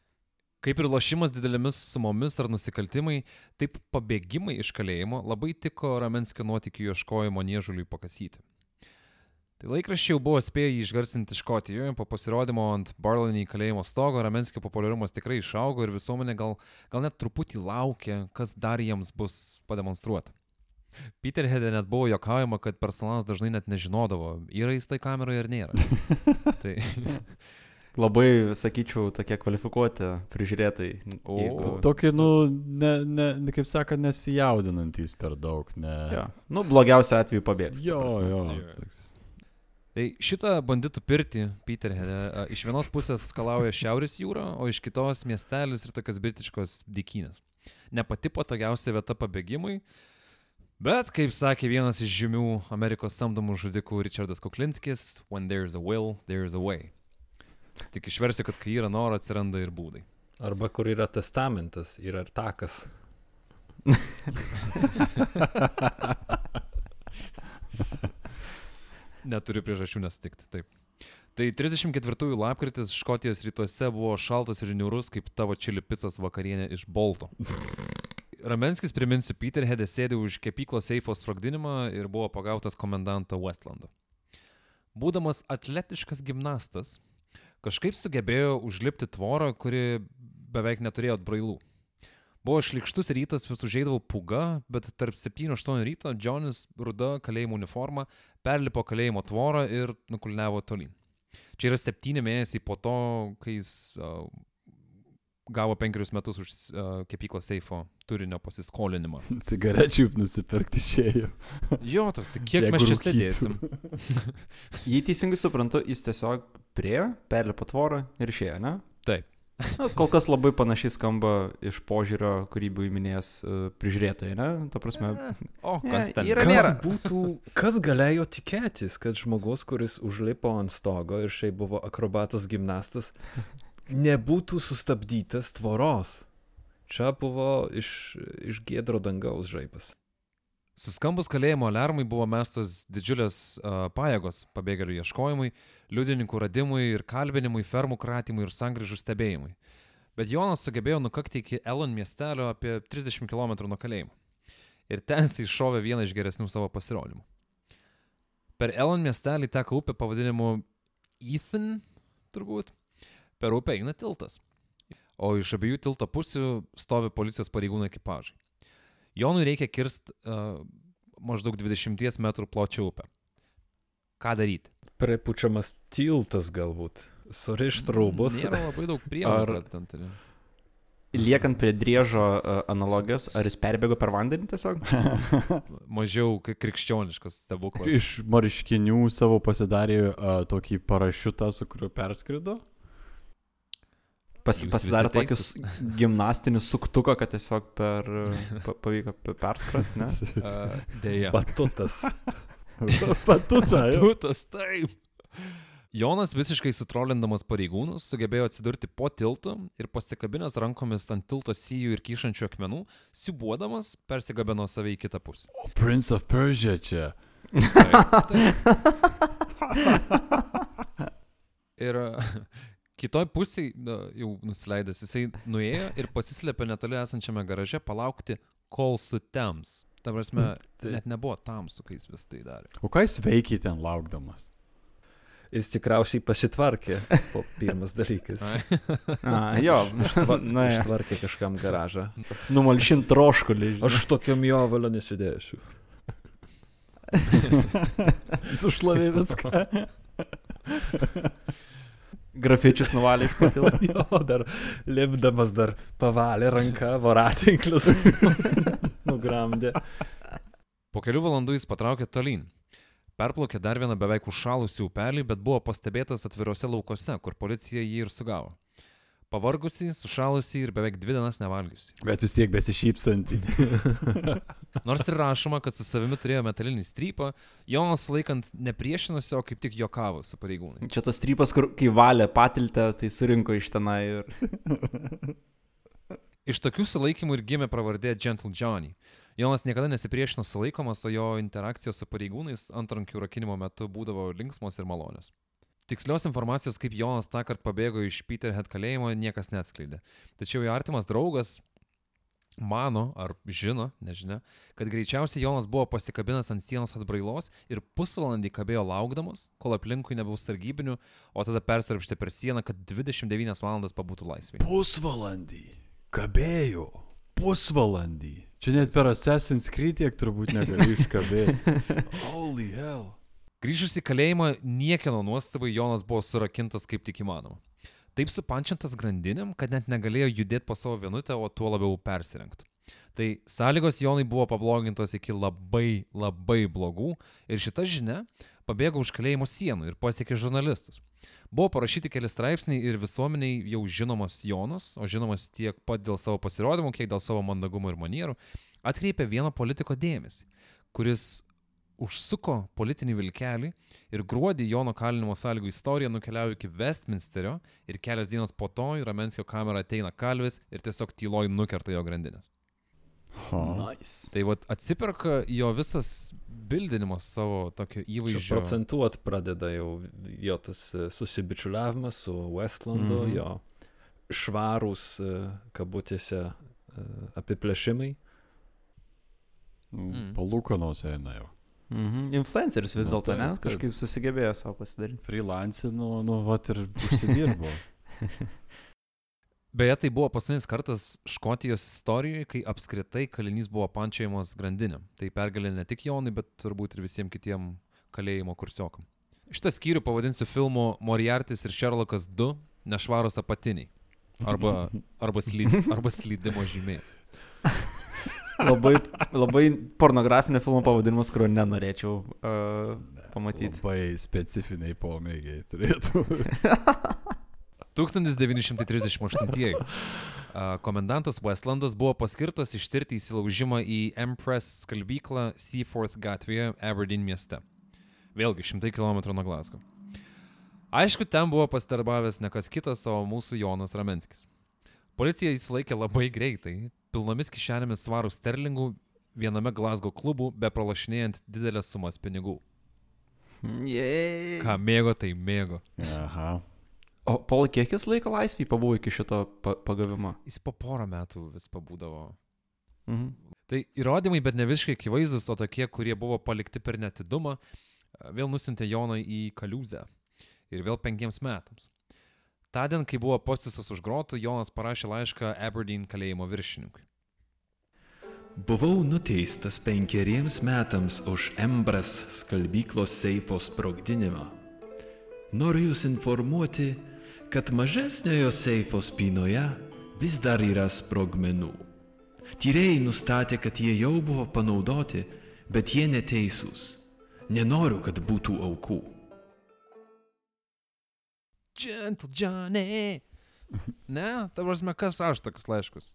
Kaip ir lošimas didelėmis sumomis ar nusikaltimai, taip pabėgimai iš kalėjimo labai tiko Ramenskio nuotikių ieškojimo niežuliui pakasyti. Tai laikraščiai jau buvo spėję jį išgarsinti Škotijoje, po pasirodymo ant Barlinį kalėjimo stogo Ramenskio populiarumas tikrai išaugo ir visuomenė gal, gal net truputį laukė, kas dar jiems bus pademonstruota. Peterheadė net buvo jokaujama, kad personalas dažnai net nežinodavo, yra jis tai kameroje ar nėra. tai, Labai, sakyčiau, tokie kvalifikuoti prižiūrėtai. O. Tokį, nu, ne, ne, ne, kaip sakant, nesijaudinantys per daug. Ne. Ja. Nu, blogiausiu atveju pabėgs. Jo, jo. Tai šitą banditų pirtį Peterheadė a, iš vienos pusės skalauja Šiaurės jūra, o iš kitos miestelis ir tokias britiškos dykynės. Ne pati patogiausia vieta pabėgimui, bet, kaip sakė vienas iš žymių Amerikos samdomų žudikų Richardas Kuklinskis, when there's a will, there's a way. Tik išversiu, kad kai yra noro, atsiranda ir būdai. Arba kur yra testamentas, yra ir takas. Neturiu priežasčių nesutikti, taip. Tai 34 lapkritis Škotijos rytuose buvo šaltas ir niūrus, kaip tavo čili picas vakarienė iš Bolto. Ramenskis, priminsiu, Peterheadė sėdė už kepyklos seifo sprogdinimą ir buvo pagautas komendanto Westlando. Būdamas atletiškas gimnastas, kažkaip sugebėjo užlipti tvorą, kuri beveik neturėjo atbrailų. Buvo šlikštus rytas, vis užėdavo puga, bet tarp 7-8 ryto Džonis ruda kalėjimo uniforma perlipo kalėjimo tvorą ir nukulniavo tolyn. Čia yra septyni mėnesiai po to, kai jis uh, gavo penkerius metus už uh, kepyklos seifo turinio pasiskolinimą. Cigarečių nusipirkti išėjo. Jo, tas, tai kiek Jeigu mes čia sėdėsim? Jei teisingai suprantu, jis tiesiog priejo, perlipo tvorą ir išėjo, ne? Taip. Na, kol kas labai panašiai skamba iš požiūrio, kurį buvai minėjęs uh, prižiūrėtojai, ne? Ta prasme, O, Ne, kas ten? yra- Kas būtų, kas galėjo tikėtis, kad žmogus, kuris užlipo ant stogo ir šiaip buvo akrobatas gimnastas, nebūtų sustabdytas tvoros. Čia buvo iš, iš gėdro dangaus žaibas. Suskambus kalėjimo alarmui buvo mestos didžiulės uh, pajėgos pabėgėlių ieškojimui, liudininkų radimui ir kalbinimui, fermų kratymui ir sangrįžų stebėjimui. Bet Jonas sugebėjo nukakti iki Elon miestelio apie 30 km nuo kalėjimo. Ir ten jis iššovė vieną iš geresnių savo pasirodymų. Per Elon miestelį teka upė pavadinimu Ethan, turbūt. Per upę eina tiltas. O iš abiejų tilto pusių stovi policijos pareigūnų ekipažai. Jonui reikia kirst uh, maždaug 20 m pločio upę. Ką daryti? Prepučiamas tiltas galbūt. Surišt rūbus. Nėra labai daug priemonių. Ar-. Ten, turi. liekant prie driežo uh, analogijos, ar jis perbėgo per vandenį tiesiog? Mažiau krikščioniškas stebuklas. Iš marškinių savo pasidarė uh, tokį parašiutą, su kuriuo perskrido. Pas, pasidarė tokį gimnastinį suktuką, kad tiesiog per, pa, pavyko pe- perskrast, ne? Uh, Deja. Batutas. Patuta. jau. Tutas, taip. Jonas visiškai sutrolindamas pareigūnus sugebėjo atsidurti po tiltu ir pasikabinęs rankomis ant tilto sijų ir kyšančių akmenų, siubuodamas persigabino save į kitą pusę. O Prince of Persia čia. Taip, taip. Ir kitoj pusėje jau nusileidęs, jisai nuėjo ir pasislėpė netoli esančiame garaže palaukti, kol sutems. Ta prasme, Taip. net nebuvo tamsu, kai jis vis tai darė. O ką jis veikia ten laukdamas? Jis tikriausiai pasitvarkė po pirmas dalykas. A, jo, Ištva, na, ištvarkė kažkam garažą. numalšint troškulį. Aš tokiam jovalio nesidėsiu. Jis užšlavė viską. Grafičius nuvalė iš patilo. Jo, dar lipdamas dar pavalė ranką, voratinklius. Nugramdė. Po kelių valandų jis patraukė tolyn. Perplaukė dar vieną beveik užšalusių upelį, bet buvo pastebėtas atvirose laukose, kur policija jį ir sugavo. Pavargusi, sušalusi ir beveik dvi dienas nevalgiusi. Bet vis tiek besišypsanti. Nors ir rašoma, kad su savimi turėjo metalinį strypą, Jonas laikant nepriešinosi, o kaip tik jokavo su pareigūnai. Čia tas strypas, kur kai valė patiltę, tai surinko iš tenai ir... Iš tokių sulaikymų ir gimė pravardė Gentle Johnny. Jonas niekada nesipriešino sulaikomas, o jo interakcijos su pareigūnais antrankių rakinimo metu būdavo linksmos ir malonios. Tikslios informacijos, kaip Jonas tą kartą pabėgo iš Peterhead kalėjimo, niekas neatskleidė. Tačiau jo artimas draugas mano, ar žino, nežinia, kad greičiausiai Jonas buvo pasikabinęs ant sienos atbrailos ir pusvalandį kabėjo laukdamas, kol aplinkui nebuvo sargybinių, o tada persirpštė per sieną, kad 29 valandas pabūtų laisvėje. Pusvalandį. Kabėjo. Pusvalandį. Čia net per Assassin's Creed tiek turbūt negali iškabėti. Holy hell. Grįžus į kalėjimą, niekieno nuostabai Jonas buvo surakintas kaip tik įmanoma. Taip supančiantas grandinėm, kad net negalėjo judėti po savo vienutę, o tuo labiau persirengti. Tai sąlygos Jonai buvo pablogintos iki labai, labai blogų ir šita žinia pabėgo už kalėjimo sienų ir pasiekė žurnalistus. Buvo parašyti keli straipsniai ir visuomeniai jau žinomas Jonas, o žinomas tiek pat dėl savo pasirodymų, kiek dėl savo mandagumo ir manierų, atkreipė vieno politiko dėmesį, kuris užsuko politinį vilkelį ir gruodį Jono kalinimo sąlygų istorija nukeliauja iki Westminsterio ir kelios dienos po to į Ramenskio kamerą ateina kalvis ir tiesiog tyloj nukerta jo grandinės. Ha. Nice. Tai vad atsiperka jo visas bildinimas savo tokio įvaizdžio. procentuot pradeda jau jo tas e, susibičiuliavimas su Westlandu, mm -hmm. jo švarūs e, kabutėse e, apiplėšimai. Mm. Palūkanos eina jau. Mhm. Influenceris vis Nu, dėlto, ne? Kažkaip susigebėjo savo pasidaryti. Freelance, nu, nu, vat ir užsidirbo. Beje, tai buvo paskutinis kartas Škotijos istorijoje, kai apskritai kalinys buvo pančiamas grandinėm. Tai pergalė ne tik Jonui, bet turbūt ir visiems kitiem kalėjimo kursiokam. Šitą skyrių pavadinsiu filmu Moriartis ir Sherlockas 2 - nešvarus apatiniai. Arba, arba, slyd, arba slydimo žymė. Labai, labai pornografinio filmo pavadinimas, kurio nenorėčiau uh, pamatyti. Labai specifiniai pomėgiai turėtų. 1938. a, Komendantas Westlandas buvo paskirtas ištirti įsilaužimą į Empress skalbyklą Seaforth gatvėje Aberdeen mieste. Vėlgi, šimtai kilometrų nuo Glasgow. Aišku, ten buvo pastarbavęs ne kas kitas, o mūsų Jonas Ramenskis. Policija įsilaikė labai greitai, pilnomis kišenėmis svarų sterlingų viename Glasgow klubų, be pralašinėjant didelės sumas pinigų. Jei. Ką mėgo, tai mėgo. Aha. O Paul, kiek jis laiko laisvį pabuvo iki šito pa pagavimo? Jis po porą metų vis pabūdavo. Mhm. Tai įrodymai, bet ne visiškai akivaizdus, o tokie, kurie buvo palikti per netidumą, vėl nusintė Joną į Kaliūzę. Ir vėl penkiems metams. Tądien, kai buvo postisas už grotų, Jonas parašė laišką Aberdeen kalėjimo viršininkui. Buvau nuteistas penkeriems metams už Embras skalbyklos seifo sprogdinimą. Noriu Jūs informuoti, kad mažesniojo seifo spynoje vis dar yra sprogmenų. Tyrėjai nustatė, kad jie jau buvo panaudoti, bet jie neteisūs. Nenoriu, kad būtų aukų. Gentle Johnny. Ne, ta prasme, kas rašo tokius laiškus?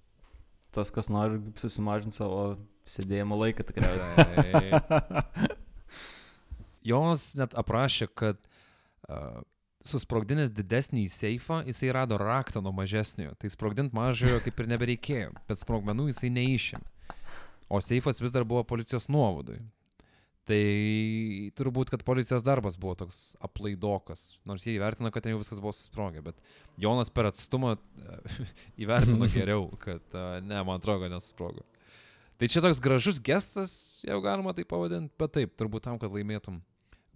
Tas, kas nori susimažinti savo sėdėjimo laiką tikriausiai. Jonas net aprašė, kad uh, susprogdinęs didesnį seifą, jisai rado raktą nuo mažesniojo. Tai sprogdinti mažojo kaip ir nebereikėjo, bet sprogmenų jisai neišėmė. O seifas vis dar buvo policijos nuovadui. Tai turbūt, kad policijos darbas buvo toks aplaidokas. Nors jie įvertino, kad ten jau viskas buvo susprogę, bet Jonas per atstumą e, įvertino geriau, kad e, ne, man atrodo, nesusprogo. Tai čia toks gražus gestas, jau galima tai pavadinti, bet taip, turbūt tam, kad laimėtum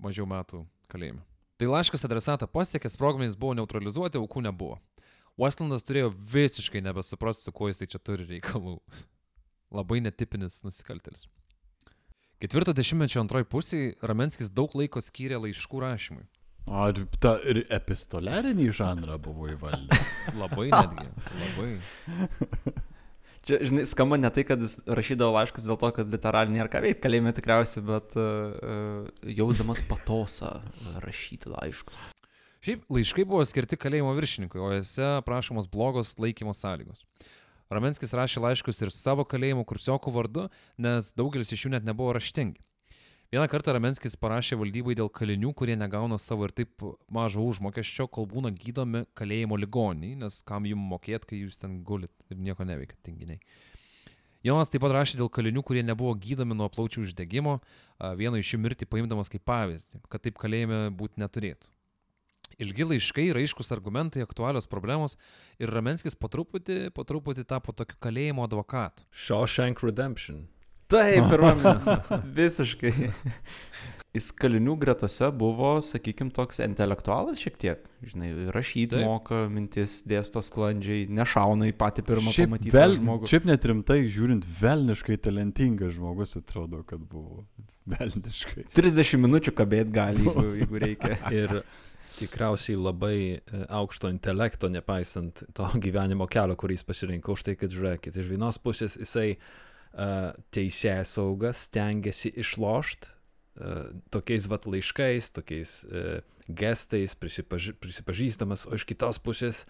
mažiau metų kalėjime. Tai laiškas adresatą pasiekė, sprogmenys buvo neutralizuoti, aukų nebuvo. Westlandas turėjo visiškai nebesuprasti, su kuo jisai čia turi reikalų. Labai netipinis nusikaltelis. Ketvirto dešimtmečio antroji pusė Ramenskis daug laiko skyrė laiškų rašymui. Ar ta ir epistoliarinį žanrą buvo įvaldęs? Labai netgi. Labai. Čia, žinai, skamba ne tai, kad jis rašydavo laiškus dėl to, kad literaliai nėra ką veikti kalėjime tikriausiai, bet uh, jausdamas patosą rašyti laiškus. Šiaip laiškai buvo skirti kalėjimo viršininkui, o juose aprašomos blogos laikymo sąlygos. Ramenskis rašė laiškus ir savo kalėjimo kursiokų vardu, nes daugelis iš jų net nebuvo raštingi. Vieną kartą Ramenskis parašė valdybai dėl kalinių, kurie negauna savo ir taip mažo užmokesčio, kol būna gydomi kalėjimo ligoniai, nes kam jums mokėt, kai jūs ten gulit ir nieko neveikia, tinginiai. Jonas taip pat rašė dėl kalinių, kurie nebuvo gydomi nuo plaučių uždegimo, a, vieno iš jų mirti paimdamas kaip pavyzdį, kad taip kalėjime būti neturėtų. Ilgi laiškai, raiškus argumentai, aktualios problemos ir Ramenskis po truputį, po truputį tapo tokiu kalėjimo advokatu. Shawshank Redemption. Taip, pirmame. Visiškai. Jis kalinių gretose buvo, sakykime, toks intelektualas šiek tiek. Žinai, rašyti Taip. moka, mintis dėsto sklandžiai, nešauna į patį pirmą Šiaip, pamatytą vel, žmogų. šiaip net rimtai žiūrint, velniškai talentingas žmogus atrodo, kad buvo. Velniškai. 30 minučių kabėt gali, jeigu, jeigu reikia. Ir tikriausiai labai e, aukšto intelekto, nepaisant to gyvenimo kelio, kurį jis pasirinko. Už tai, kad žiūrėkit, iš vienos pusės jisai uh, teisės saugas stengiasi išlošt uh, tokiais vat laiškais, tokiais uh, gestais, prisipaži prisipažįstamas, o iš kitos pusės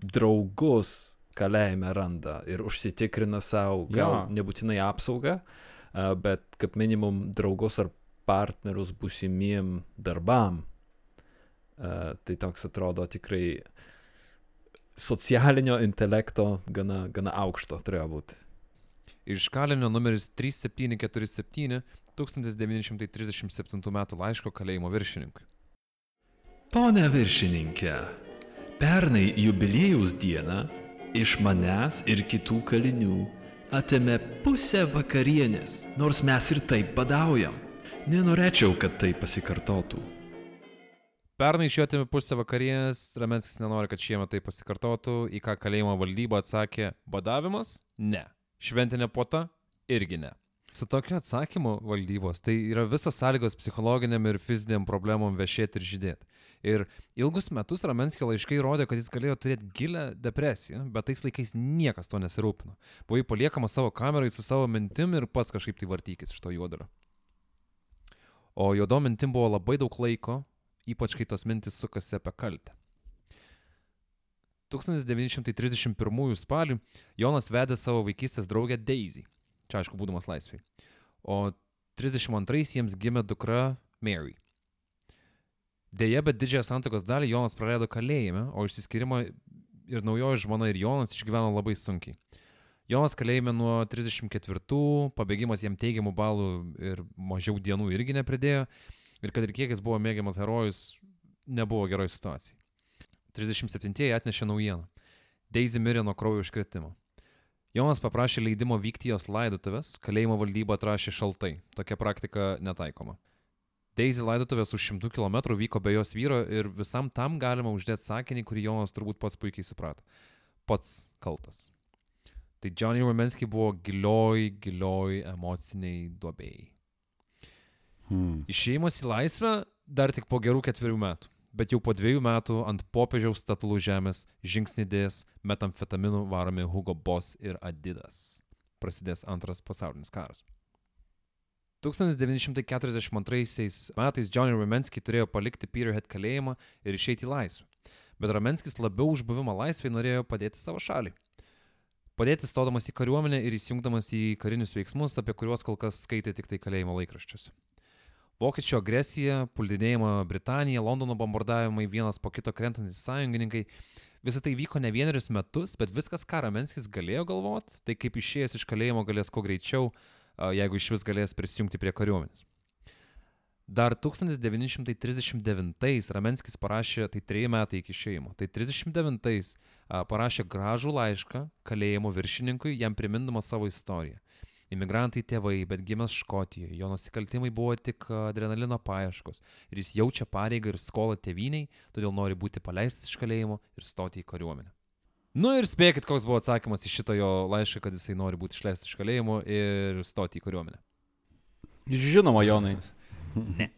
draugus kalėjime randa ir užsitikrina savo, gal Jo. nebūtinai apsaugą, bet kaip minimum draugus ar partnerius būsimiem darbam. Uh, tai toks atrodo tikrai socialinio intelekto gana, gana aukšto turėjo būti. Iš kalinio numeris 3747 1937 m. laiško kalėjimo viršininkui. Pone viršininkė, pernai jubiliejaus dieną iš manęs ir kitų kalinių atėmė pusę vakarienės, nors mes ir taip badaujam. Nenorėčiau, kad tai pasikartotų. Pernai iš jo atėmė pusę vakarienės, Ramenskis nenori, kad šiemet tai pasikartotų, į ką kalėjimo valdyba atsakė - badavimas? Ne. Šventinė puota? Irgi ne. Su tokiu atsakymu valdybos tai yra visas sąlygos psichologiniam ir fiziniam problemom viešėti ir žydėti. Ir ilgus metus Ramenskio laiškai rodė, kad jis galėjo turėti gilę depresiją, bet tais laikais niekas to nesirūpino. Buvai paliekamas savo kamerai su savo mintim ir pats kažkaip tai vartykis iš to juodaro. O juodo mintim buvo labai daug laiko, ypač kai tos mintis sukasi apie kaltę. 1931 spalį Jonas vedė savo vaikystės draugę Daisy. Čia aišku, būdamas laisvai. O 32 jiems gimė dukra Mary. Deja, bet didžiąją santokos dalį Jonas praleido kalėjime, o išsiskirimą ir naujoji žmona ir Jonas išgyveno labai sunkiai. Jonas kalėjime nuo 34, pabėgimas jam teigiamų balų ir mažiau dienų irgi nepridėjo. Ir kad ir kiek jis buvo mėgiamas herojus, nebuvo geroje situacijai. 37-ieji atnešė naujieną. Daisy mirė nuo kraujo užkretimo. Jonas paprašė leidimo vykti jos laidotuvės, kalėjimo valdyba atrašė šaltai. Tokia praktika netaikoma. Daisy laidotuvės už šimtų kilometrų vyko be jos vyro ir visam tam galima uždėti sakinį, kurį Jonas turbūt pats puikiai suprato. Pats kaltas. Tai Johnny Romanski buvo gilioj, gilioj emociniai duobėjai. Hmm. Išėjimas į laisvę dar tik po gerų ketverių metų. Bet jau po dviejų metų ant popiežiaus statulų žemės žingsnį dės metamfetaminų varomi Hugo Boss ir Adidas. Prasidės antras pasaulinis karas. 1942 metais Johnny Romanski turėjo palikti Peterhead kalėjimą ir išeiti į laisvę. Bet Romanskis labiau už buvimą laisvėje norėjo padėti savo šaliai. Padėti stodamas į kariuomenę ir įsijungdamas į karinius veiksmus, apie kuriuos kol kas skaitė tik tai kalėjimo laikraščiuose. Vokiečių agresija, puldinėjimo Britanija, Londono bombardavimai, vienas po kito krentantys sąjungininkai. Visą tai vyko ne vienerius metus, bet viskas, ką Ramenskis galėjo galvoti, tai kaip išėjęs iš kalėjimo galės kuo greičiau, jeigu iš vis galės prisijungti prie kariuomenės. Dar 1939 Ramenskis parašė, tai treji metai iki išėjimo, tai 39 a, parašė gražų laišką kalėjimo viršininkui, jam primindamas savo istoriją. Imigrantai tėvai, bet gimęs Škotijoje, jo nusikaltimai buvo tik adrenalino paieškos ir jis jaučia pareigą ir skolą tėviniai, todėl nori būti paleistas iš kalėjimo ir stoti į kariuomenę. Nu ir spėkit, koks buvo atsakymas į šitą jo laišką, kad jisai nori būti išleistas iš kalėjimo ir stoti į kariuomenę. Žinoma, Jonai.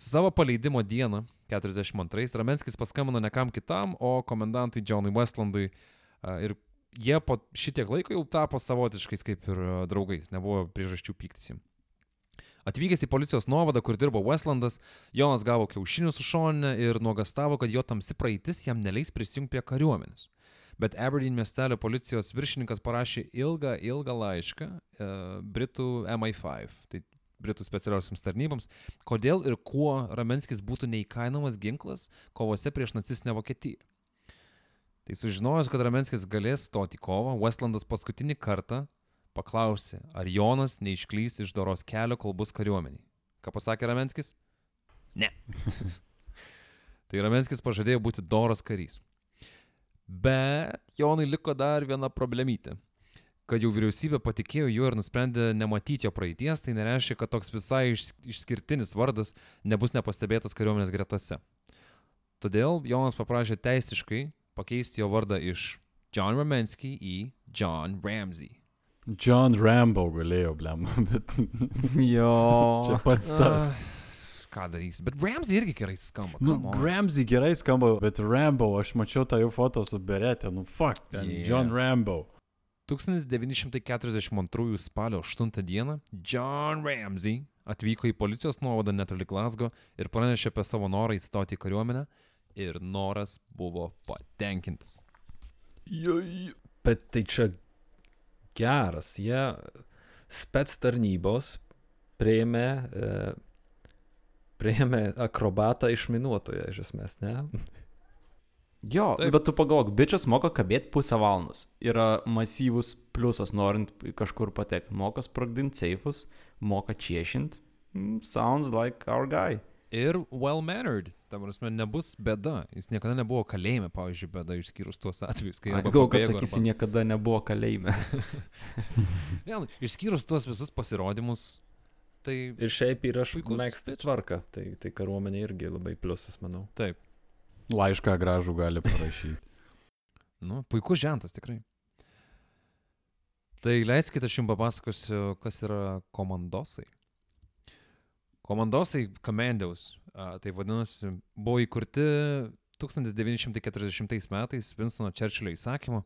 Savo paleidimo dieną, 42, Ramenskis paskambino ne kam kitam, o komendantui Johnui Westlandui ir jie po šitiek laiko jau tapo savotiškais kaip ir a, draugais, nebuvo priežasčių pyktis jam. Atvykęs į policijos nuovadą, kur dirbo Westlandas, Jonas gavo kiaušinių su šoninė ir nuogastavo, kad jo tamsi praeitis jam neleis prisijungti prie kariuomenės. Bet Aberdeen miestelio policijos viršininkas parašė ilgą, ilgą laišką e, Britų MI5, tai Britų specialiosiams tarnyboms, kodėl ir kuo Ramenskis būtų neįkainomas ginklas kovose prieš nacistinę Vokietiją. Tai sužinojus, kad Ramenskis galės stoti kovą, Westlandas paskutinį kartą paklausė, ar Jonas neišklys iš doros kelio, kol bus kariuomeniai. Ką pasakė Ramenskis? Ne. tai Ramenskis pažadėjo būti doras karys. Bet Jonui liko dar viena problemytė. Kad jau vyriausybė patikėjo juo ir nusprendė nematyti jo praeities, tai nereiškia, kad toks visai iš, išskirtinis vardas nebus nepastebėtas kariuomenės gretose. Todėl Jonas paprašė teisiškai pakeisti jo vardą iš John Ramensky į John Ramsey. John Rambo galėjo, blem, bet Jo. čia pats tas. Ah, ką darys? Bet Ramsey irgi gerai skamba. Nu, come on. Ramsey gerai skamba, bet Rambo, aš mačiau tą jau foto su beretė, nu fuck, ten yeah. John Rambo. 1942 spalio 8 dieną John Ramsey atvyko į policijos nuovadą netoli Glasgow ir pranešė apie savo norą įstoti į kariuomenę ir noras buvo patenkintas. Bet tai čia geras, jie spets tarnybos prieimė, e, prieimė akrobatą išminuotoją, iš esmės, ne? Jo, Taip. Bet tu pagalvok, bičias moka kabėti pusę valandos. Yra masyvus pliusas norint kažkur patekti. Moka sprogdinti seifus, moka čiešint. Mm, sounds like our guy. Ir well-mannered, tam prasme, nebus bėda. Jis niekada nebuvo kalėjime, pavyzdžiui, bėda išskyrus tuos atvejus, kai... Gal, kad sakysi, arba- niekada nebuvo kalėjime. Ne, nu, išskyrus tuos visus pasirodymus, Tai Ir šiaip yra Puikus mėgsti bitch. tvarką, tai, tai kariuomenė irgi labai pliusas, manau. taip. Laišką gražų gali parašyti. Nu, puikus žentas tikrai. Tai leiskite, aš jums papasakosiu, kas yra komandosai. Komandosai, Commandos, tai vadinasi, buvo įkurti 1940 metais Winstono Churchillio įsakymu.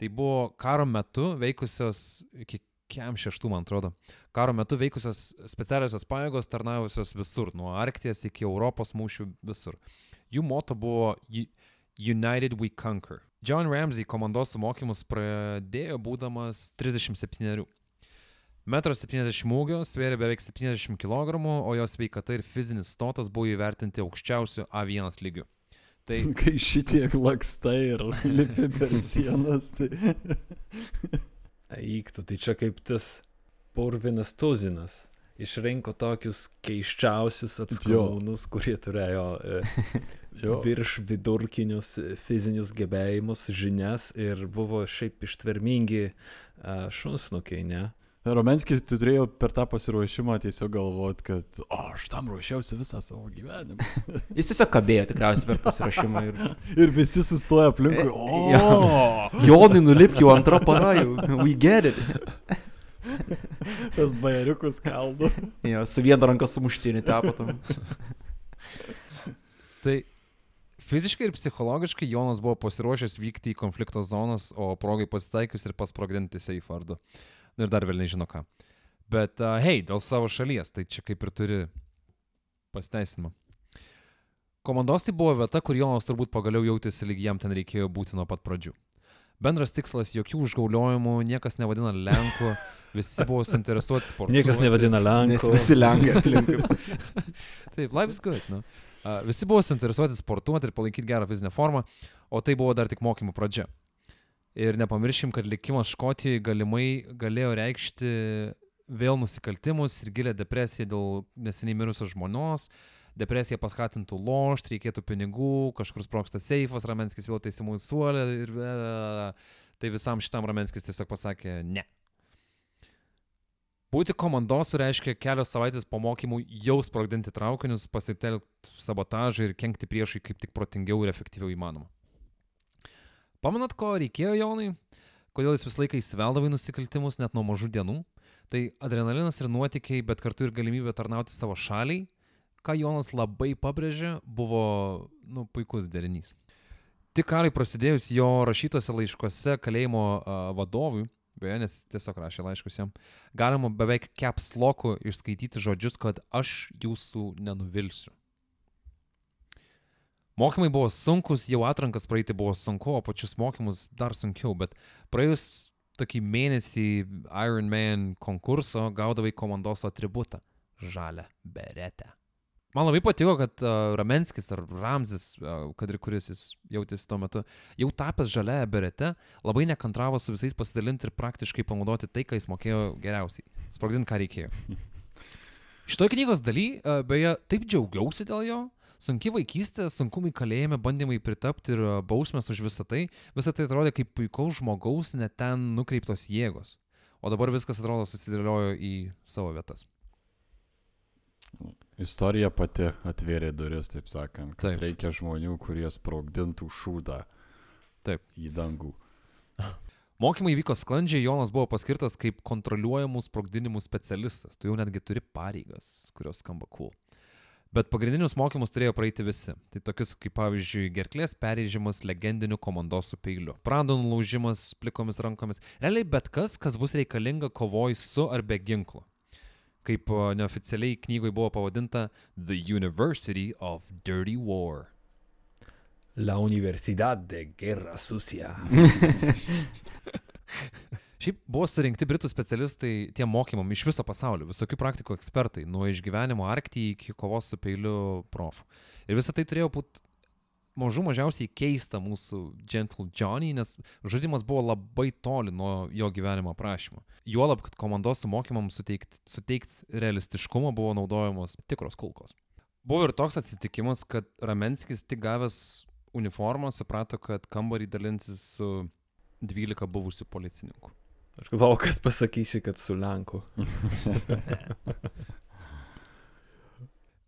Tai buvo karo metu veikusios, iki kiam šeštų, man atrodo, karo metu veikusios specialiosios pajėgos tarnavusios visur, nuo Arkties iki Europos mūšių visur. Jų moto buvo "U- United We Conquer. John Ramsey komandosų mokymus pradėjo būdamas 37. 1,70 m ūgio, svėrė beveik 70 kg, o jo sveikata ir fizinis stotas buvo įvertinti aukščiausiu A1 lygiu. Tai Kai šitiek lakstai ir lipi per sienas, tai... Eiktų, tai čia kaip tas purvinas tuzinas. Išrinko tokius keiščiausius atskrūnus, kurie turėjo e, virš vidurkinius e, fizinius gebėjimus, žinias ir buvo šiaip ištvermingi e, šunsnukiai, ne? Romenskis tu turėjo per tą pasiruošimą tiesiog galvot, kad, o, aš tam ruošiausi visą savo gyvenimą. Jis tiesiog kabėjo tikriausiai per pasirašymą ir... Ir visi sustoja aplinkui, E, o, jo. Jonai nulip jau antrą parą, jau. We get it. tas bajeriukus kaldo. Jo, su viena ranka sumuštinį tapo tam. Tai fiziškai ir psichologiškai Jonas buvo pasiruošęs vykti į konflikto zonas, o progai pasitaikius ir pasprogdinti Seifardu. Ir dar vėl nežino ką. Bet, uh, hei, dėl savo šalies, tai čia kaip ir turi pasiteisinimą. Komandosai buvo vieta, kur Jonas turbūt pagaliau jautėsi, lyg jam ten reikėjo būti nuo pat pradžių. Bendras tikslas - jokių užgauliojimų, niekas nevadina Lenkų, visi buvo suinteresuoti sportu. Niekas nevadina Nes Lenkų. visi lenkai aplinkui. Taip, life's good. Nu. Uh, visi buvo suinteresuoti sportuoti ir palaikyti gerą fizinę formą, o tai buvo dar tik mokymų pradžia. Ir nepamirškim, kad likimas Škotijoje galimai galėjo reikšti vėl nusikaltimus ir gilę depresiją dėl neseniai mirusios žmonos. Depresija paskatintų lošti, reikėtų pinigų, kažkur sproksta seifas, Ramenskis vėl teisimų suolė ir tai visam šitam Ramenskis tiesiog pasakė ne. Būti komandosu reiškia kelios savaitės po mokymų jau sprogdinti traukinius, pasitelkti sabotažą ir kenkti priešui kaip tik protingiau ir efektyviau įmanoma. Pamenat, ko reikėjo Jonai? Kodėl jis visą laiką įsiveldavo į nusikaltimus net nuo mažų dienų? Tai adrenalinas ir nuotykiai, bet kartu ir galimybė tarnauti savo šaliai, ką Jonas labai pabrėžė, buvo nu, puikus derinys. Tik karui prasidėjus jo rašytose laiškuose kalėjimo uh, vadovui, beje, nes tiesiog rašė laiškus jam, galima beveik caps loku išskaityti žodžius, kad aš jūsų nenuvilsiu. Mokymai buvo sunkus, jau atrankas praeiti buvo sunku, o pačius mokymus dar sunkiau, bet praėjus tokį mėnesį Iron Man konkurso gaudavai komandos atributą - žalę beretę. Man labai patiko, kad uh, Ramenskis ar Ramzis, uh, kad ir kuris jis jautėsi tuo metu, jau tapęs žalia berete, labai nekantravo su visais pasidalinti ir praktiškai panaudoti tai, ką jis mokėjo geriausiai. Sprogdinti, ką reikėjo. Šitoj knygos daly, uh, beje, taip džiaugiausi dėl jo. Sunki vaikystė, sunkumai kalėjime, bandymai pritapti ir uh, bausmės už visą tai. Visą tai atrodė kaip puikaus žmogaus, net ten nukreiptos jėgos. O dabar viskas atrodo susidėliojo į savo vietas. Istorija pati atvėrė duris, taip sakant, taip. reikia žmonių, kurie sprogdintų šūdą Taip. į dangų. Mokymai vyko sklandžiai, Jonas buvo paskirtas kaip kontroliuojamų sprogdinimų specialistas. Tu jau netgi turi pareigas, kurios skamba cool. Bet pagrindinius mokymus turėjo praeiti visi. Tai tokius kaip pavyzdžiui gerklės perėžimas legendiniu komandosų peiliu, prando nulaužimas plikomis rankomis. Realiai bet kas, kas bus reikalinga kovoj su ar be ginklo. Kaip neoficialiai knygoje buvo pavadinta The University of Dirty War. La Universidad de Guerra Sucia. Šiaip buvo surinkti britų specialistai tiem mokymam iš viso pasaulio, visokių praktikų ekspertai, nuo išgyvenimo Arktyje iki kovos su peiliu profų. Ir visą tai turėjo būti mažų mažiausiai keista mūsų Gentle Johnny, nes žudimas buvo labai toli nuo jo gyvenimo aprašymo. Juolab, kad komandosų mokymams suteikti suteikt realistiškumo buvo naudojamos tikros kulkos. Buvo ir toks atsitikimas, kad Ramenskis tik gavęs uniformą suprato, kad kambarį dalinsis su 12 buvusių policininkų. Aš galvoju, kad pasakysi, kad su Lenku.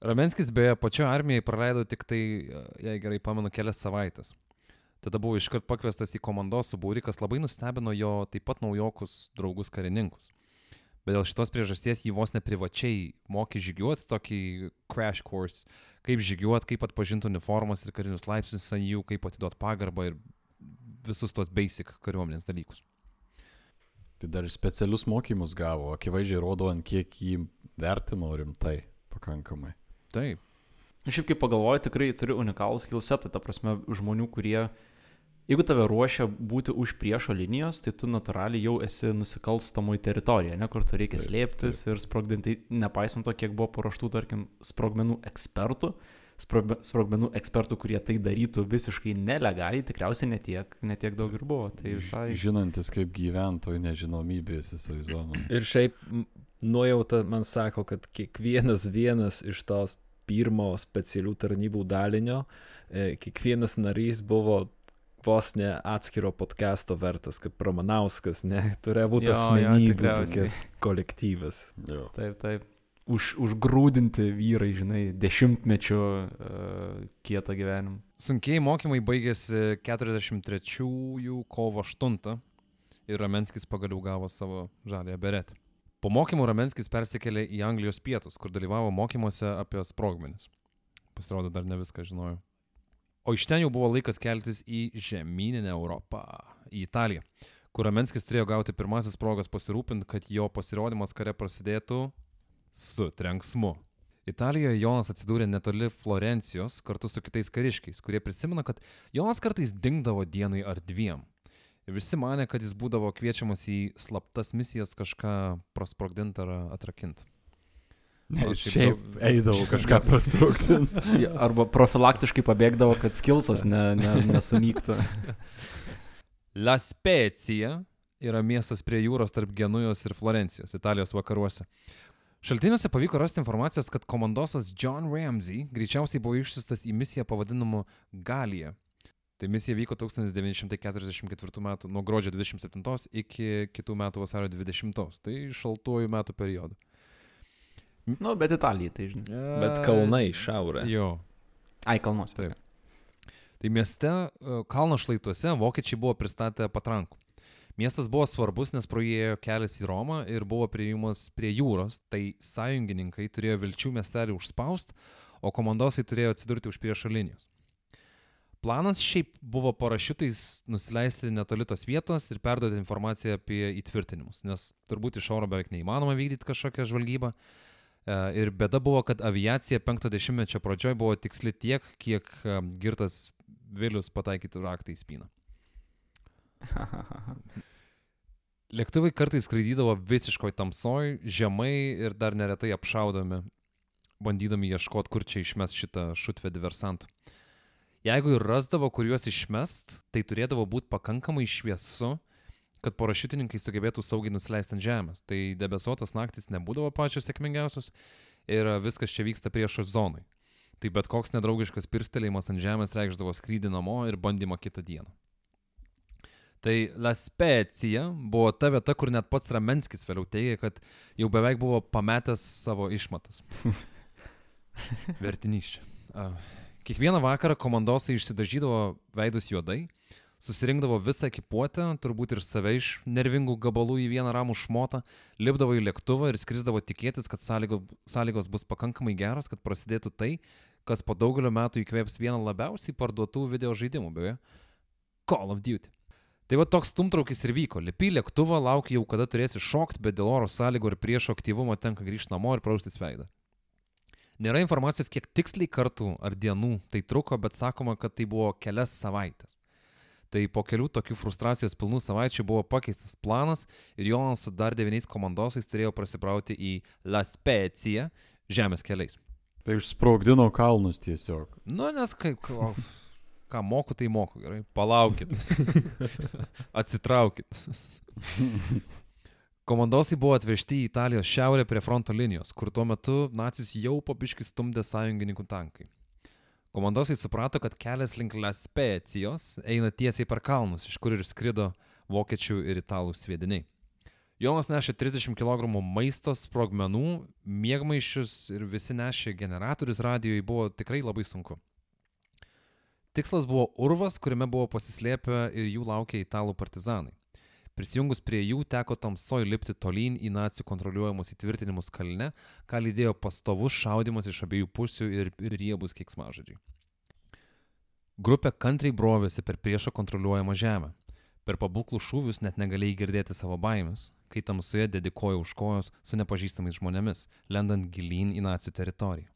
Ramenskis beje pačioje armijoje praleido tik tai, jei gerai pamenu, kelias savaitės. Tada buvo iškart pakviestas į komandos subūrį, kas labai nustebino jo taip pat naujokus draugus karininkus. Bet dėl šitos priežasties jį vos neprivačiai mokė žygiuoti tokį crash course, kaip žygiuoti, kaip atpažinti uniformas ir karinius laipsnius ant jų, kaip atiduoti pagarbą ir visus tos basic kariuomenės dalykus. Tai dar ir specialius mokymus gavo, akivaizdžiai rodo, ant kiek jį vertino rimtai pakankamai. Taip. Nu, Šiaip kaip pagalvoju, tikrai turi unikalų skillsetą, ta prasme, žmonių, kurie, jeigu tave ruošia būti už priešo linijos, tai tu natūraliai jau esi nusikalstamoj teritorijoje, ne, kur tu reikia Taip, slėptis ir sprogdinti, nepaisant to, kiek buvo paruoštų, tarkim, sprogmenų ekspertų, sprogme- sprogmenų ekspertų, kurie tai darytų visiškai nelegaliai, tikriausiai netiek, netiek daug ir buvo. Tai visai... Žinantis, kaip gyventojų nežinomybės įsivaizduoju. Ir šiaip nuojauta man sako, kad kiekvienas vienas iš tos pirmo specialių tarnybų dalinio, e, kiekvienas narys buvo vos ne atskiro podcast'o vertas, kaip Romanauskas, ne, turėjo būti asmenybių tokias kolektyvas. Jo. Taip, taip. Už, užgrūdinti vyrai, žinai, dešimtmečių uh, kietą gyvenimą. Sunkiai mokymai baigėsi 43 kovo 8 ir Ramenskis pagaliau gavo savo žalę beretę. Po mokymų Ramenskis persikėlė į Anglijos pietus, kur dalyvavo mokymuose apie sprogmenis. Pasirodo, dar ne viską žinojau. O iš ten jau buvo laikas keltis į žemyninę Europą, į Italiją, kur Ramenskis turėjo gauti pirmasis progas pasirūpinti, kad jo pasirodymas kare prasidėtų su trenksmu. Italijoje Jonas atsidūrė netoli Florencijos kartu su kitais kariškiais, kurie prisimena, kad Jonas kartais dingdavo dienai ar dviem. Ir visi mane, kad jis būdavo kviečiamas į slaptas misijas kažką prasprogdinti ar atrakinti. Ne, jis šiaip daug- eidavo kažką prasprūkti. Arba profilaktiškai pabėgdavo, kad skilsas ne, ne, nesunyktų. La Spezia yra miestas prie jūros tarp Genujos ir Florencijos, Italijos vakaruose. Šaltiniuose pavyko rasti informacijos, kad komandosas John Ramsey greičiausiai buvo išsiustas į misiją pavadinimu Galija. Tai misija vyko 1944 m. nuo gruodžio 27 iki kitų metų vasario 20, tai šaltuoju metų periodu. nu, bet Italijai, tai žinai. Bet kalnai į šiaurę. Jo. Ai, kalnuose. Taip. Tai mieste e, kalno šlaituose vokiečiai buvo pristatę patrankų. Miestas buvo svarbus, nes pro jį ėjo kelias į Romą ir buvo prieimas prie jūros, tai sąjungininkai turėjo vilčių miestelį užspaust, o komandosai turėjo atsidurti už priešo linijos. Planas šiaip buvo parašiutais nusileisti netoli tos vietos ir perduoti informaciją apie įtvirtinimus, nes turbūt iš oro beveik neįmanoma vykdyti kažkokią žvalgybą. E, Ir bėda buvo, kad aviacija 50-mečio pradžioje buvo tiksli tiek, kiek e, girtas Vilius pataikytų raktą į spyną. Lėktuvai kartais skraidydavo visiškoj tamsoj, žemai ir dar neretai apšaudomi, bandydami ieškoti, kur čia išmes šitą šutvę diversantų. Jeigu ir rasdavo, kur juos išmest, tai turėdavo būti pakankamai šviesu, kad parašiutininkai sugebėtų saugiai nusileisti ant žemės. Tai debesuotos naktis nebūdavo pačios sėkmingiausios ir viskas čia vyksta priešo zonai. Tai bet koks nedraugiškas pirstelėjimas ant žemės reikšdavo skrydį namo ir bandymą kitą dieną. Tai La Specija buvo ta vieta, kur net pats Ramenskis vėliau teigė, kad jau beveik buvo pametęs savo išmatas. Vertinys Kiekvieną vakarą komandosai išsidažydavo veidus juodai, susirinkdavo visą ekipuotę, turbūt ir save iš nervingų gabalų į vieną ramų šmotą, lipdavo į lėktuvą ir skrisdavo tikėtis, kad sąlygo, sąlygos bus pakankamai geros, kad prasidėtų tai, kas po daugelio metų įkvėps vieną labiausiai parduotų video žaidimų, beje - Call of Duty. Tai va toks stumtraukis ir vyko. Lipi lėktuvą, lauki jau kada turėsi šokti, bet dėl oro sąlygų ir priešo aktyvumo tenka grįžti namo ir praustis veidą. Nėra informacijos, kiek tiksliai kartų ar dienų tai truko, bet sakoma, kad tai buvo kelias savaitės. Tai po kelių tokių frustracijos pilnų savaičių buvo pakeistas planas ir Jonas su dar devyniais komandosais turėjo prasibrauti į La Specija žemės keliais. Tai išsprogdino kalnus tiesiog. Nu, nes kaip, ką moku, tai moku, gerai. Palaukit. Atsitraukit. Komandosai buvo atvežti į Italijos šiaurę prie fronto linijos, kur tuo metu nacis jau papiški stumdė sąjungininkų tankai. Komandosai suprato, kad kelias link La Specijos eina tiesiai per kalnus, iš kur ir skrido vokiečių ir italų sviediniai. Jonas nešė 30 kg maisto sprogmenų, mėgmaišius ir visi nešė generatorius radijoje, buvo tikrai labai sunku. Tikslas buvo urvas, kuriame buvo pasislėpę ir jų laukia italų partizanai. Prisijungus prie jų teko tamsoj lipti tolyn į nacijų kontroliuojamus įtvirtinimus kalne, ką lydėjo pastovus šaudimas iš abiejų pusių ir, ir riebus keiksmažodžiai. Grupė kantriai brovėsi per priešo kontroliuojamą žemę. Per pabūklų šūvius net negalėjai girdėti savo baimės, kai tamsoje dedikojo už kojos su nepažįstamais žmonėmis, lendant gilyn į nacijų teritoriją.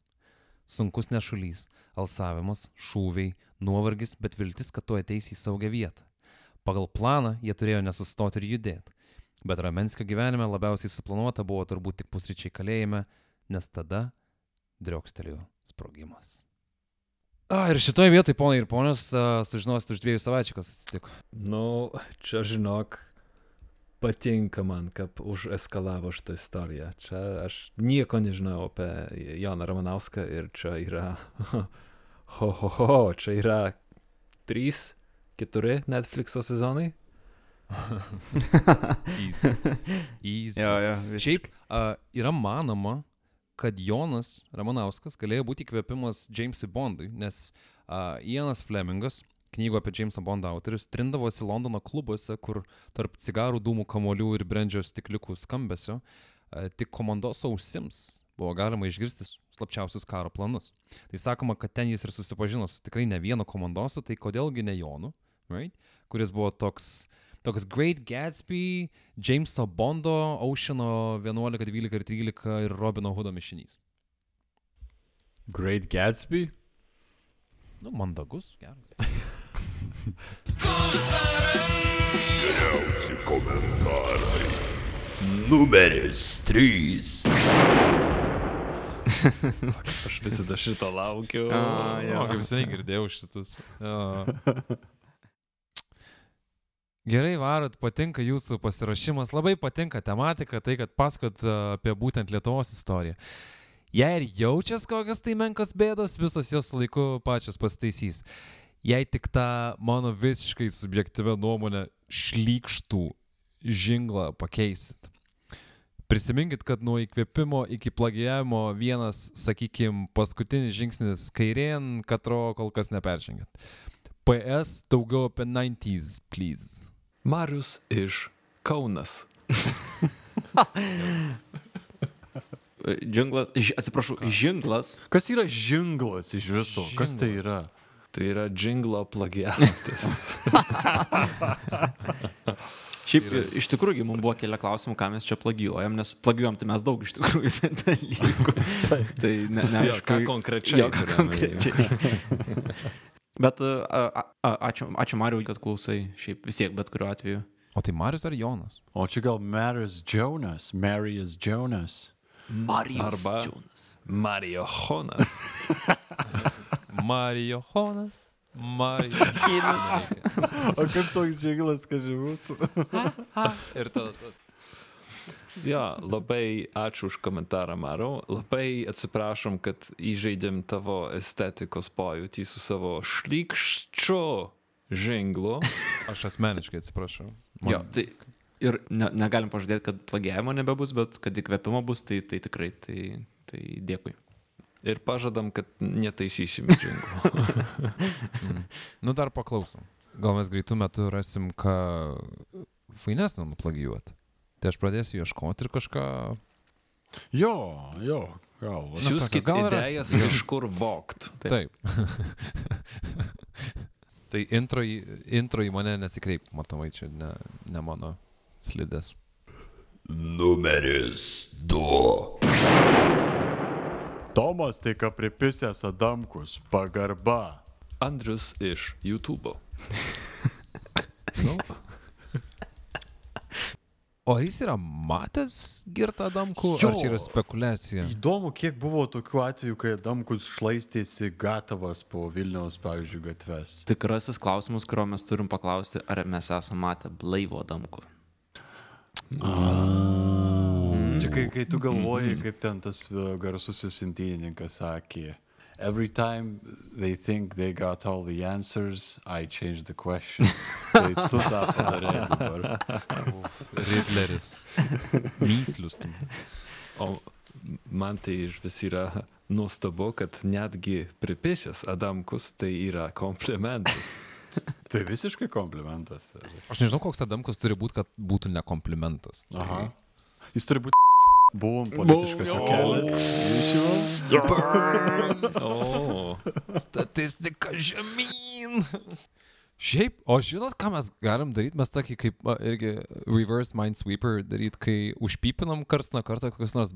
Sunkus nešulys, alsavimas, šūviai, nuovargis, bet viltis, kad tu ateisi į saugią vietą. Pagal planą jie turėjo nesustoti ir judėti. Bet Ramenskio gyvenime labiausiai suplanuota buvo turbūt tik pusryčiai kalėjime, nes tada driokstelėjo sprogimas. A, ir šitoje vietoje, ponai ir ponios, sužinosit už dviejų savaičių, kas atsitiko. Nu, čia žinok, patinka man, kaip užeskalavo šitą istoriją. Čia aš nieko nežinau apie Joną Ramanauską ir čia yra, ho, ho, ho, čia yra trys, keturi Netflixo sezonai. Easy. Easy. Jo, jo, Šiaip a, yra manoma, kad Jonas Ramanauskas galėjo būti įkvėpimas Jamesui Bondui, nes a, Ianas Flemingas, knygų apie Jamesą Bondą autorius, trindavosi Londono klubuose, kur tarp cigarų dūmų kamolių ir brandžio stikliukų skambesio a, tik komandos ausims buvo galima išgirsti slapčiausius karo planus. Tai sakoma, kad ten jis ir susipažino su tikrai ne vienu komandosu, tai kodėlgi ne Jonu, right? kuris buvo toks toks Great Gatsby, Jameso Bondo, Oceano 11, 12 ir 13 ir Robino Hoodo mišinys. Great Gatsby? Nu, mandagus, geras. Numeris 3. Aš visada šito laukiu. A, jo. O, kaip seniai girdėjau šitus. Jo. Gerai varot, patinka jūsų pasirašymas, labai patinka tematika, tai kad pasakot apie būtent Lietuvos istoriją. Jei ir jaučias kokias tai menkos bėdos, visos jos laiku pačios pastaisys. Jei tik tą mano visiškai subjektyvę nuomonę šlykštų žinglą pakeisit. Prisiminkit, kad nuo įkvėpimo iki plagijavimo vienas, sakykim, paskutinis žingsnis kairien, katro kol kas neperžengėt. PS daugiau apie 90s, please. Marius iš Kaunas. Džinglas, atsiprašau, žinglas. Kas yra žinglas iš viso? Kas tai yra? Tai yra džinglo plagiatas. Šiaip iš tikrųjų mums buvo keli klausimų, ką mes čia plagijuojam, nes plagijuojam tai mes daug iš tikrųjų dalykų. tai ne, ne, Jo, ką konkrečiai Jo, ką konkrečiai. Bet a, a, a, ačiū, ačiū Mariu, kad klausai, šiaip vis tiek bet kuriuo atveju. O tai Marius ar Jonas? O čia gal Marius Jonas. Marius Jonas. Marijos Arba- Mario Honas. Marijo Jonas. Marijo Jonas. O kaip toks žinglas, kad žinbūtų? Ir tada tas. Jo, labai ačiū už komentarą, Marau. Labai atsiprašom, kad įžeidėm tavo estetikos pojūtį su savo šlykščiu žinglu. Aš asmeniškai atsiprašau. Man- Jo, tai ir ne, negalim pažadėti, kad plagiavimo nebebus, bet kad įkvėpimo bus, tai, tai tikrai, tai, tai dėkui. Ir pažadam, kad netaisysim žinglo. Nu dar paklausom. Gal mes greitų metų rasim, ką fainesnę nuplagijuoti. Tai aš pradėsiu ieškoti ir kažką... Jo, jo, gal. Siūskit gal idėjas rasim. iš kur vokt. Taip. Taip. tai intro į, intro į mane nesikreip, matomai, čia ne, ne mano slidės. Numeris 2. Tomas tai ką pripisęs Adamkus. Pagarba. Andrius iš YouTube. Nu. O ar jis yra matęs girtą Adamkų, Jo. ar čia yra spekulacija? Įdomu, kiek buvo tokių atvejų, kai Adamkus šlaistėsi gatavas po Vilniaus, pavyzdžiui, gatves. Tikrasis klausimas, kurio mes turim paklausti, ar mes esame matę blaivo damku. Čia kai, kai tu galvoji, kaip ten tas e, garsusis imtynininkas sakė. every time they think they got all the answers, I change the questions. tai tu tą padarei dabar. Riddleris. Myslius. O man tai iš vis yra nuostabu, kad netgi pripišęs Adamkus tai yra komplimentas. Tai visiškai komplimentas. Aš nežinau, koks Adamkus turi būti, kad būtų ne komplimentas. Aha. Jis turi būti. Buvom politiškas juokelis. Išimam. O, Statistika žemyn. Šiaip, o žinot, ką mes galim daryti? Mes tokį kaip a, irgi reverse minesweeper daryti, kai užpypinam karts nuo karto kokios nors,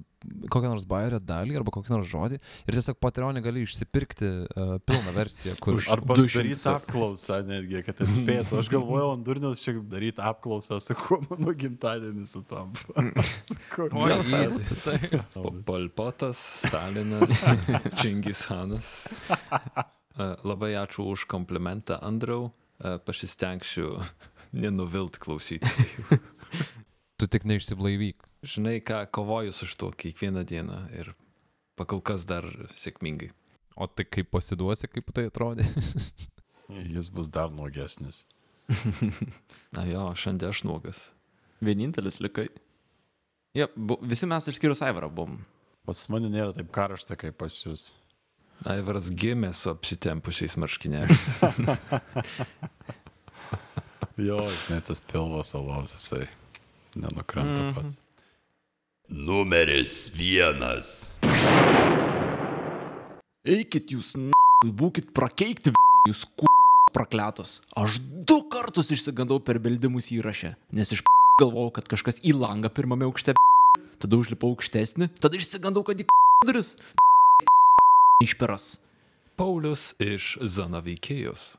kokią nors bairio dalį arba kokį nors žodį ir tiesiog Patreonė gali išsipirkti uh, pilną versiją, kur Arba daryti apklausą netgi, kad atspėtų. Aš galvojau, ant durnius čia daryti apklausą, su kuo mano gimtadienis sutampa. Sakau, Oi, "Ne, easy, tai. Po- Polpotas, Stalinas, Čingis Hanas. E, Labai ačiū už komplimentą, Andriau. Pasistengsiu nenuvilt klausytojų. Tu tik neišsiblaivyk. Žinai, ką kovoju su šituo kiekvieną dieną ir pakol kas dar sėkmingai. O tai kaip pasiduosi, kaip tai atrodė? Jis bus dar nuogesnis. Na jo, šiandien aš nuogas. Vienintelis likai. Ja, bu, visi mes išskyrus Aivarą buvom. Pas mane nėra taip karšta, kaip pas jūs. Aivaras gimė su apsitempusiais marškinėliais. Jo, net tas pilvas alaus, jisai nenukrenta Mhm. pats. Numeris vienas. Eikit jūs, na, būkit prakeikti, jūs kurvas prakletos. Aš du kartus išsigandau per beldimus įrašę, nes iš galvojau, kad kažkas į langą pirmame aukšte. Tada užlipau aukštesnį, tada išsigandau, kad į k- duris. Išperas. Paulius iš Zanaveikėjos.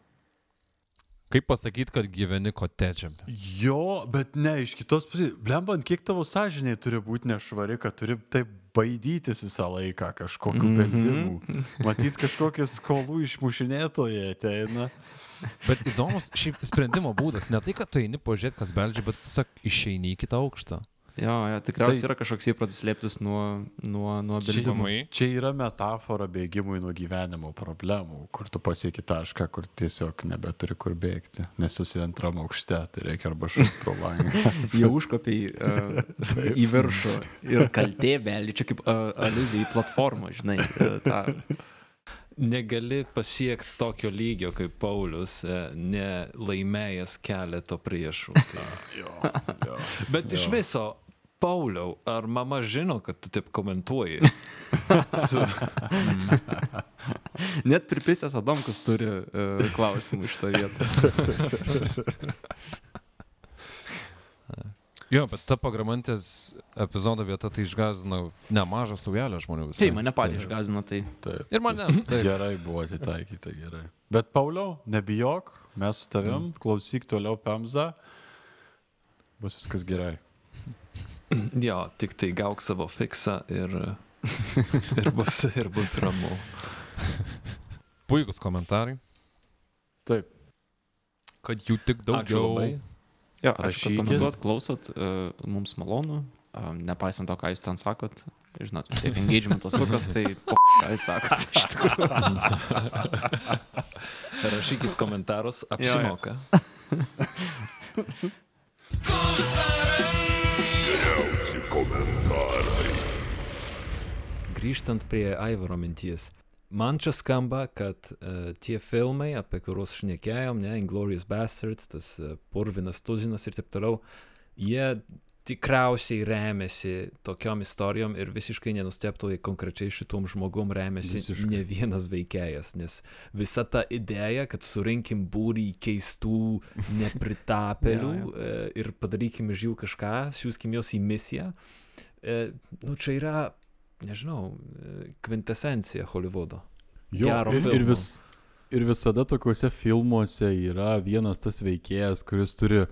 Kaip pasakyti, kad gyveni kotedžiam? Jo, bet ne, iš kitos pusės. Blembant, kiek tavo sąžiniai turi būti nešvari, kad turi taip baidytis visą laiką kažkokiu mm. -hmm. bendimu. Matyt, kažkokie skolų išmušinėtojai ateina. Bet įdomus šiaip sprendimo būdas. Ne tai, kad tu eini pažiūrėti, kas beldžia, bet tiesiog išeini į kitą aukštą. Jo, jo, tikriausiai Tai- yra kažkoks įprotis slėptis nuo, nuo, nuo Čia, beldimų. čia yra metafora bėgimui nuo gyvenimo problemų, kur tu pasieki tašką, kur tiesiog nebeturi kur bėgti. Nes esi antram aukšte, tai reikia arba šūkti pro langą. Jau užkopiai uh, į viršų ir kaltė belį, čia kaip uh, aliuzija į platformą, žinai. Uh, tą. Negali pasiekti tokio lygio kaip Paulius, e, nelaimėjęs keleto priešų. jo, jo. Bet iš viso, Pauliau, ar mama žino, kad tu taip komentuoji? Su, Net pripisęs Adamkus turi uh, klausimų iš to vietą. Jo, bet ta pagramantės epizodo vieta tai išgazino nemažą saujelę žmonių visai. Taip, mane patį išgazino tai. Taip. Ir mane. Taip. Gerai buvo atitaikyta, gerai. Bet Pauliau, nebijok, mes su tavim, mm. klausyk toliau Pemza, bus viskas gerai. jo, tik tai gauk savo fiksą ir, ir, bus, ir bus ramu. Puikus komentarai. Taip. Kad jų tik daugiau. Jo, Rašykit. komentuot, klausot, uh, mums malonu, um, nepaisant to, ką jūs ten sakot. Žinot, vis tiek engagementas sukas, tai po ką jūs sakot. Iš tikrųjų. Rašykit komentarus, apsimoka. Grįžtant prie Aivaro minties. Man čia skamba, kad uh, tie filmai, apie kuriuos šnekėjom, ne, Inglorious Bastards, tas uh, Purvinas Tuzinas ir taip toliau, jie tikriausiai remiasi tokiom istorijom ir visiškai nenusteptų, jei konkrečiai šitom žmogum remiasi Visiškai. ne vienas veikėjas, nes visa ta idėja, kad surinkim būrį keistų nepritapėlių Jo, e, ir padarykim iš jų kažką, siūskim juos į misiją, e, nu čia yra, nežinau, e, kvintesencija Hollywoodo. Jo, Gero ir, ir, filmo. vis, ir visada tokiuose filmuose yra vienas tas veikėjas, kuris turi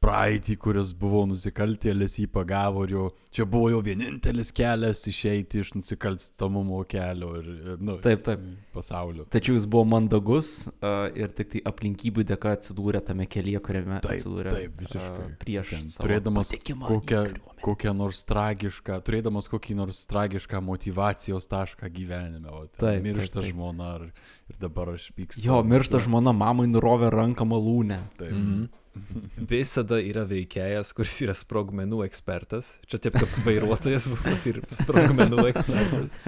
praeitį, kuris buvo nusikaltėlis, jį pagavo ir jo, čia buvo jo vienintelis kelias išeiti iš nusikalstamumo kelio ir, ir nu, Taip, taip. pasaulio. Tačiau jis buvo mandagus uh, ir tik tai aplinkybių dėka atsidūrė tame kelyje, kuriame Taip, atsidūrė taip, visiškai. a, prieš Ten, turėdamas kokią, kokią nors tragišką, turėdamas kokį nors tragišką motivacijos tašką gyvenime, o ten Taip, miršta taip, taip. žmona ir, ir dabar aš pykstu. Jo, miršta žmona, mamai nurovė ranką malūnę. Taip. Mhm. Visada yra veikėjas, kuris yra sprogmenų ekspertas. Čia taip kaip vairuotojas buvo ir sprogmenų ekspertas.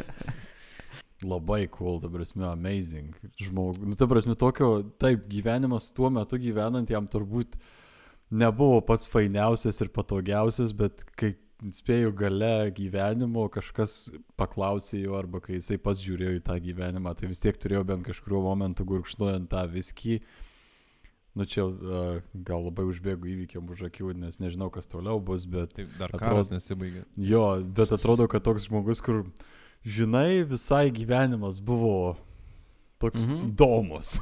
Labai cool, ta prasme, amazing. Žmogų, nu, ta prasme, tokio, taip, gyvenimas tuo metu gyvenant jam turbūt nebuvo pats fainiausias ir patogiausias, bet kai spėjau gale gyvenimo, kažkas paklausė jo, arba kai jisai pats žiūrėjo į tą gyvenimą, tai vis tiek turėjau bent kažkuriuo momentu gurkšnuojant tą viskį. Nu čia gal labai užbėgu įvykiam už akių, nes nežinau, kas toliau bus, bet Tai dar Atrodo- nesibaigė. Jo, bet atrodo, kad toks žmogus, kur, žinai, visai gyvenimas buvo toks Mhm. mhm. įdomus.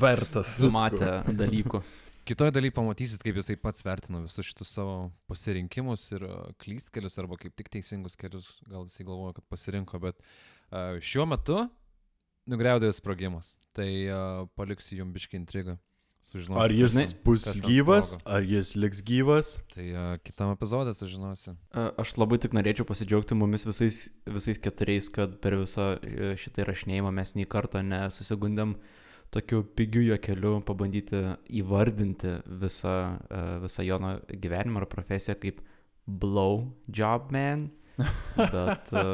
Vertas. Matė dalykų. Kitoje dalyje pamatysit, kaip jisai pats vertino visus šitus savo pasirinkimus ir uh, klystkelius, arba kaip tik teisingus kelius, gal jisai galvoja, kad pasirinko, bet uh, šiuo metu nugriaudėjo sprogimas. Tai uh, paliksiu jums biški intrigą. Sužinoti, Ar jis žinai, bus kas gyvas, ar jis liks gyvas. Tai uh, kitam epizodė sužinosi. A, Aš labai tik norėčiau pasidžiaugti mumis visais, visais keturiais, kad per visą e, šitą įrašinėjimą mes nei karto nesusigundėm tokiu pigiu juokeliu pabandyti įvardinti visą, e, visą Jono gyvenimą ar profesiją kaip blow job man. Bet... e,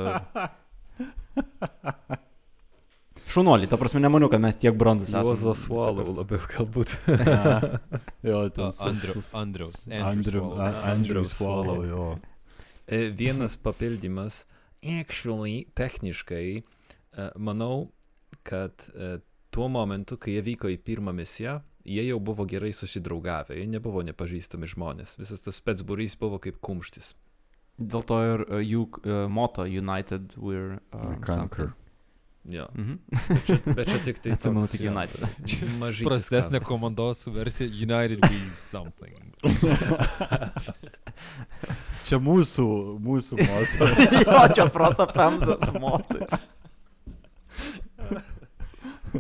Šunuolį, ta prasme, nemaniau, kad mes tiek brandus esame. Juozas kartą. labiau galbūt. jo, ten Andrius. Andrius. Swallow, Swallow. jo. E, Vienas papildymas. Actually, techniškai, manau, kad tuo momentu, kai jie vyko į pirmą misiją, jie jau buvo gerai susidraugavę, jie nebuvo nepažįstami žmonės. Visas tas spetsburys buvo kaip kumštis. Dėl to ir e, jų e, moto United we're uh, We conquer. Jo. Mhm. Bet čia, bet čia tik tai... Atsimenu tik United. mažytis Prastesnė kasas. komandosų versija United be something. Čia mūsų, mūsų moto. jo, čia proto pemzas motai.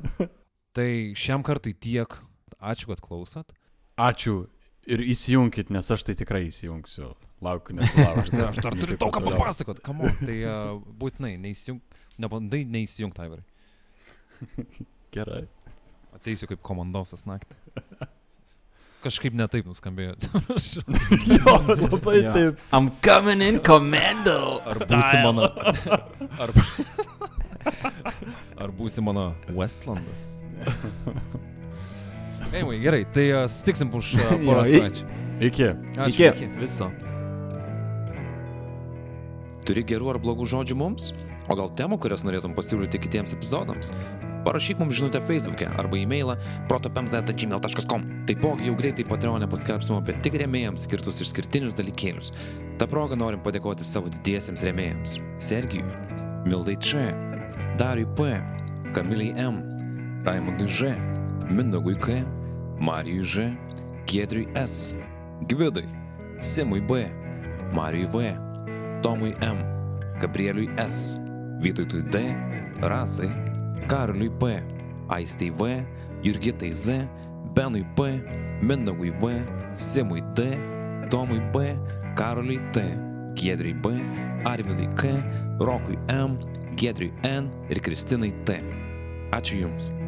Tai šiam kartui tiek. Ačiū, kad klausot. Ačiū ir įsijunkit, nes aš tai tikrai įsijungsiu. Laukiu, nesulaukiu. Aš, aš dar turiu daug ką papasakot. Come on. Tai uh, būtinai neįsijung. Nebandai neįsijungti, Aivarai. Gerai. Ateisiu kaip komandosas naktį. Kažkaip netaip nuskambėjo. Jo, labai Jo. taip. I'm coming in commando. Ar būsi mano. Ar, ar būsi mano Westlandas? Anyway, gerai, tai uh, stiksim už uh, porą savaičių. Iki. Ačiū. Iki. Viso. Turi gerų ar blogų žodžių mums? O gal temų, kurias norėtum pasiūlyti kitiems epizodams? Parašyk mums žinutę Facebook'e arba e-mailą protopemza.gmail.com. Taipogi jau greitai Patreon'e paskelbsim apie tik rėmėjams skirtus išskirtinius dalykėlius. Ta proga norim padėkoti savo didiesiems rėmėjams. Sergijui, Mildai Č, Dariui P, Kamiliai M, Raimondui Ž, Mindagui K, Marijui Ž, Giedriui S, Gvidai, Simui B, Marijui V, Tomui M, Gabrieliui S, Vytautui D, Rasai, Karoliui P, Aistei V, Jurgitai Z, Benui P, Mindagui V, Simui D, Tomui B, Karoliui T, Giedriui B, Arvidui K, Rokui M, Giedriui N ir Kristinai T. Ačiū Jums.